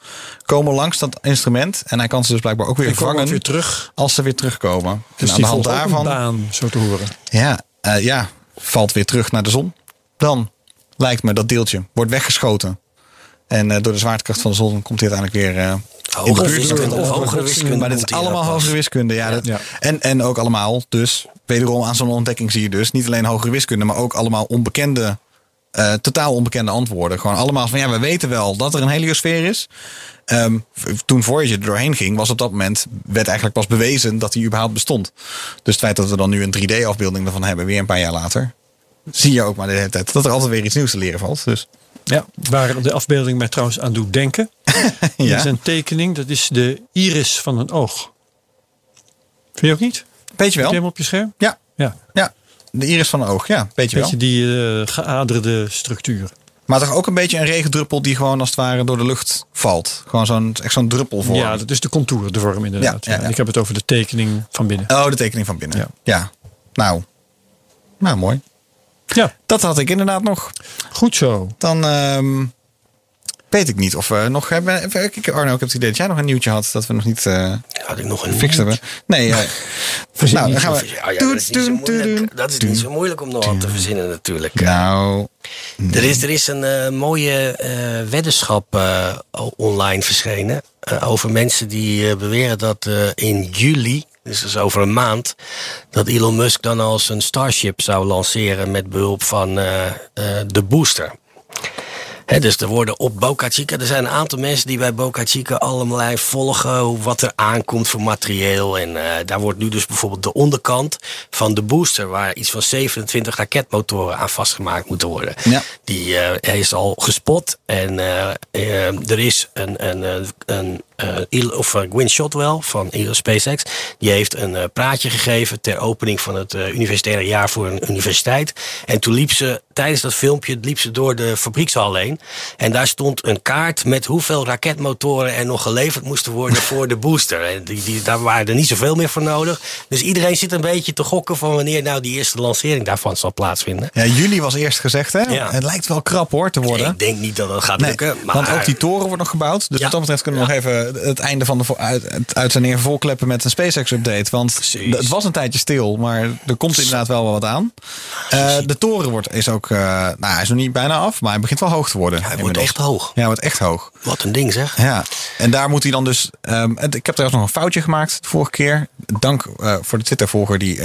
komen langs dat instrument. En hij kan ze dus blijkbaar ook weer En komen vangen weer terug. als ze weer terugkomen. Dus en aan die de hand daarvan, baan, zo te horen. ja, eh, ja, valt weer terug naar de zon. Dan lijkt me dat deeltje wordt weggeschoten. En eh, door de zwaartekracht van de zon komt hij uiteindelijk weer... eh, in de hogere buurt. wiskunde. of- Hogere wiskunde. maar dit is allemaal hogere wiskunde. Ja, dat, Ja. En, en ook allemaal, dus wederom aan zo'n ontdekking zie je dus niet alleen hogere wiskunde, maar ook allemaal onbekende eh, totaal onbekende antwoorden. Gewoon allemaal van ja, we weten wel dat er een heliosfeer is. Ehm, v- toen Voyager er doorheen ging, was op dat moment werd eigenlijk pas bewezen dat die überhaupt bestond. Dus het feit dat we dan nu een 3D-afbeelding ervan hebben, weer een paar jaar later, zie je ook maar de hele tijd dat er altijd weer iets nieuws te leren valt. Dus ja, Waar de afbeelding mij trouwens aan doet denken. (laughs) Dat ja. is een tekening, dat is de iris van een oog. Vind je ook niet? weet je Heb je wel. hem op je scherm? Ja, Ja. ja. De iris van de oog, ja, weet je wel. Beetje die eh, geaderde structuur. Maar toch ook een beetje een regendruppel die gewoon als het ware door de lucht valt. Gewoon zo'n echt zo'n druppelvorm. Ja, dat is de contour, de vorm inderdaad. Ja, Ja, ja, ja. Ik heb het over de tekening van binnen. Oh, de tekening van binnen. Ja. Ja. Nou, nou mooi. Ja, Dat had ik inderdaad nog. goed zo. Dan ehm, weet ik niet of we nog hebben. Ik, Arno, ik heb het idee dat jij nog een nieuwtje had dat we nog niet eh Had ik nog een gefixt hebben. Nee, eh, (laughs) nou, dan gaan we. Ja, ja, dat, is niet zo moeilijk, doen, dat is doen. niet zo moeilijk om nog wat te verzinnen natuurlijk. Nou, Er is, er is een eh, mooie eh, weddenschap eh, online verschenen. over mensen die beweren dat in juli, dus over een maand, dat Elon Musk dan als een Starship zou lanceren met behulp van de booster. Dus er worden op Boca Chica, er zijn een aantal mensen die bij Boca Chica allemaal volgen hoe- wat er aankomt voor materieel. En eh, daar wordt nu dus bijvoorbeeld de onderkant van de booster, waar iets van 27 raketmotoren aan vastgemaakt moeten worden. Ja. Die hij is al gespot en eh, er is een, een, een Il- of eh, Gwynne Shotwell van SpaceX. Die heeft een eh, praatje gegeven ter opening van het universitaire jaar voor een universiteit. En toen liep ze tijdens dat filmpje liep ze door de fabriekshal heen. En daar stond een kaart met hoeveel raketmotoren er nog geleverd moesten worden (laughs) voor de booster. En die, die, daar waren er niet zoveel meer voor nodig. Dus iedereen zit een beetje te gokken van wanneer nou die eerste lancering daarvan zal plaatsvinden. ja, juli was eerst gezegd, hè? Ja. Het lijkt wel krap hoor te worden. Ik denk niet dat dat gaat Nee, lukken. Maar want ook die toren wordt nog gebouwd. Dus Ja. wat dat betreft kunnen we nog even het einde van de uit, uitzending even volkleppen met een SpaceX-update. Want Precies. het was een tijdje stil, maar er komt inderdaad wel wat aan. Eh, de toren wordt, is ook, eh, nou hij is nog niet bijna af, maar hij begint wel hoog te worden. hij wordt echt hoog. Ja, hij wordt echt hoog. Wat een ding zeg. Ja, en daar moet hij dan dus. ehm, en ik heb trouwens nog een foutje gemaakt de vorige keer. Dank eh, voor de Twitter-volger die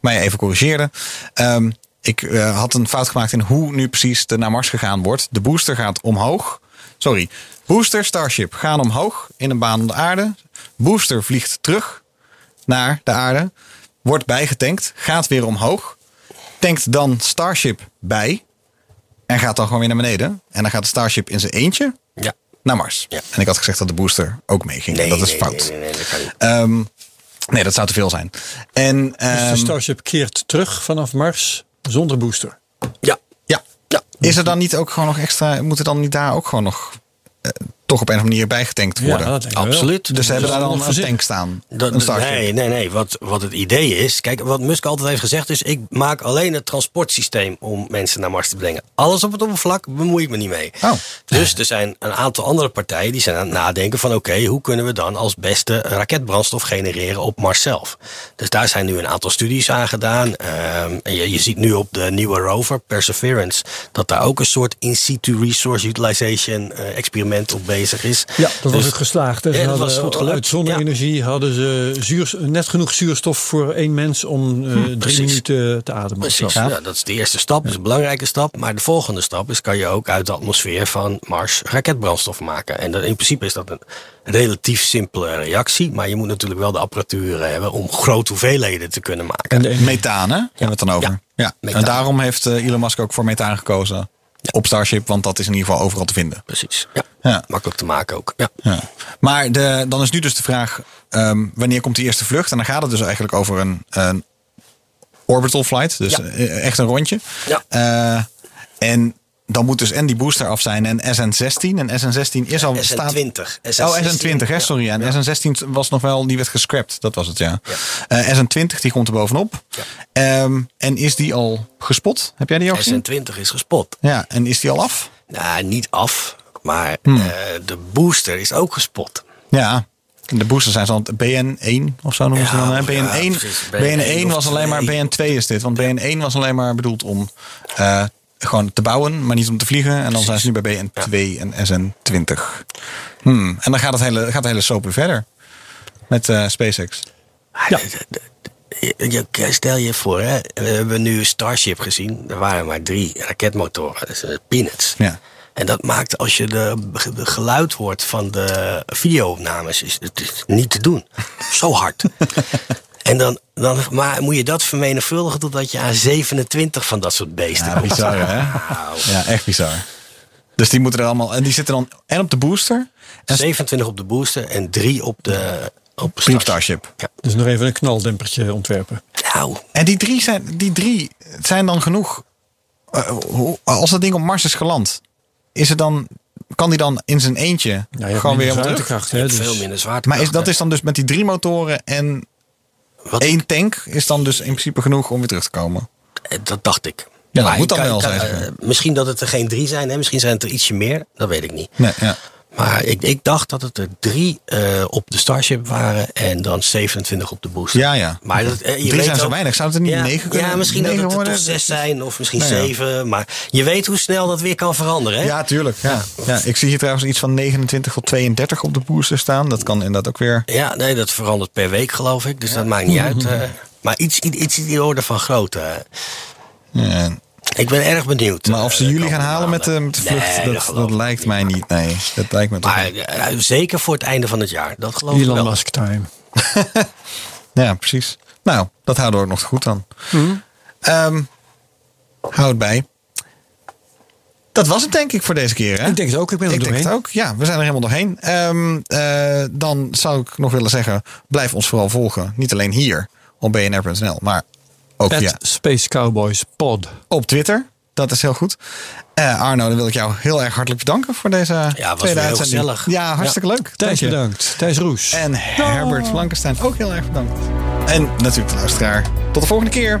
mij even corrigeerde. Ehm, ik had een fout gemaakt in hoe nu precies de naar Mars gegaan wordt. De booster gaat omhoog. Sorry. Booster, Starship gaan omhoog in een baan om de aarde. Booster vliegt terug naar de aarde. Wordt bijgetankt. Gaat weer omhoog. Tankt dan Starship bij. En gaat dan gewoon weer naar beneden. En dan gaat de Starship in zijn eentje Ja. naar Mars. Ja. En ik had gezegd dat de booster ook meeging. dat is nee, fout. Nee, nee, nee, dat kan niet. Ehm, nee, dat zou te veel zijn. En Dus ehm, de Starship keert terug vanaf Mars zonder booster. Ja. Is er dan niet ook gewoon nog extra... Moet er dan niet daar ook gewoon nog... toch op een of andere manier bijgetankt worden? Absoluut. dus ze hebben daar dan een tank staan. Dat, een Starship. nee, nee, nee. Wat, wat het idee is. Kijk, wat Musk altijd heeft gezegd is: ik maak alleen het transportsysteem om mensen naar Mars te brengen. Alles op het oppervlak bemoei ik me niet mee. Oh. Dus er zijn een aantal andere partijen die zijn aan het nadenken van: oké, hoe kunnen we dan als beste raketbrandstof genereren op Mars zelf? Dus daar zijn nu een aantal studies aan gedaan. Ehm, en je, je ziet nu op de nieuwe rover Perseverance dat daar ook een soort in situ resource utilization eh, experiment op bezig is. Ja, dat was Dus- het geslaagd. hè. Ze Ja, dat hadden, was goed gelukt. Uit zonne-energie hadden ze zuurs, net genoeg zuurstof voor één mens om eh, drie Hm, precies. minuten te ademen. Precies, ja. dat is de eerste stap, dat is een belangrijke stap. Maar de volgende stap is, kan je ook uit de atmosfeer van Mars raketbrandstof maken. En dat, in principe is dat een relatief simpele reactie. Maar je moet natuurlijk wel de apparatuur hebben om grote hoeveelheden te kunnen maken. En de Methaan, hè? Hebben we het dan over? Ja. En daarom heeft eh, Elon Musk ook voor methaan gekozen. Op Starship, want dat is in ieder geval overal te vinden. Precies, ja. Ja. Makkelijk te maken ook. Ja. Ja. Maar de, dan is nu dus de vraag: ehm, wanneer komt die eerste vlucht? En dan gaat het dus eigenlijk over een, een orbital flight, dus Ja. eh, echt een rondje. Ja. Eh, en dan moet dus en die booster af zijn en SN16. En SN16 is al staat. SN20. Oh, SN20, hè, sorry. En SN16 was nog wel, die werd gescrapt. Dat was het, ja. Eh, SN20, die komt er bovenop. Ehm, en is die al gespot? Heb jij die ook gezien? SN20 is gespot. Ja, en is die al af? Nou, niet af, maar Hmm. eh, de booster is ook gespot. Ja. De boosters zijn zo'n BN1 of zo noemen ze dan. Hè? ja, BN1, precies. BN1 BN1 was alleen maar, of BN2 is dit. Want BN1 was alleen maar bedoeld om eh, gewoon te bouwen, maar niet om te vliegen. En dan zijn ze nu bij BN2 en SN20. Hmm. En dan gaat het hele, gaat de hele soap weer verder met eh, SpaceX. Ja. je, je- stel je voor, hè, we hebben nu Starship gezien. Er waren maar drie raketmotoren. Dat is eh, peanuts. Ja. En dat maakt als je de, de geluid hoort van de videoopnames, is het is niet te doen. (laughs) Zo hard. En dan, dan maar moet je dat vermenigvuldigen totdat je aan 27 van dat soort beesten Ja, bizar hè? Ja, echt bizar. Dus die moeten er allemaal... En die zitten dan en op de booster en 27 op de booster en 3 op de op Starship. Starship. Dus nog even een knaldempertje ontwerpen. Nou, En die drie zijn, die drie zijn dan genoeg. eh, hoe- als dat ding op Mars is geland, is het dan, kan die dan in zijn eentje gewoon weer helemaal terug? Hè, dus veel minder zwaartekracht. Maar is, dat is dan dus met die drie motoren en Wat één tank is dan dus in principe genoeg om weer terug te komen. Eh, Dat dacht ik. Ja, dat moet dan wel, ze. eh, misschien dat het er geen drie zijn, hè? misschien zijn het er ietsje meer, dat weet ik niet. Nee, ja. Maar ik, ik dacht dat het er drie eh, op de Starship waren en dan 27 op de booster. Ja, ja. Maar dat, eh, je Drie weet zijn zo weinig. Zou het er niet ja, negen kunnen Ja, misschien dat het er toch zes zijn of misschien Nou ja. zeven. Maar je weet hoe snel dat weer kan veranderen. Hè? Ja, tuurlijk. Ja. Ja, ik zie hier trouwens iets van 29 tot 32 op de booster staan. Dat kan inderdaad ook weer. Ja, nee, dat verandert per week geloof ik. Dus dat maakt niet (laughs) uit. eh. maar iets, iets, iets in die orde van grootte. Ja. Ik ben erg benieuwd. Maar of ze eh, jullie gaan halen met de, maanden. met de vlucht, Nee, dat, lijkt niet. mij niet. Nee, dat lijkt me toch Maar niet. eh, zeker voor het einde van het jaar. Dat geloof ik Elon wel. Musk time. (laughs) Ja, precies. Nou, dat houden we ook nog goed aan. Ehm, hou het bij. Dat was het denk ik voor deze keer. Hè? Ik denk het ook, ik ben er Ik denk het ook. Ja, we zijn er helemaal doorheen. Ehm, eh, dan zou ik nog willen zeggen, blijf ons vooral volgen. Niet alleen hier op bnr.nl, maar ook At via Space Cowboys Pod. op Twitter. Dat is heel goed. Eh, Arno, dan wil ik jou heel erg hartelijk bedanken voor deze was tweede uitzending. gezellig. Ja, hartstikke leuk. Dank Thijs je. bedankt. Thijs Roes. En Herbert Blankenstein ook heel erg bedankt. En natuurlijk de luisteraar. Tot de volgende keer.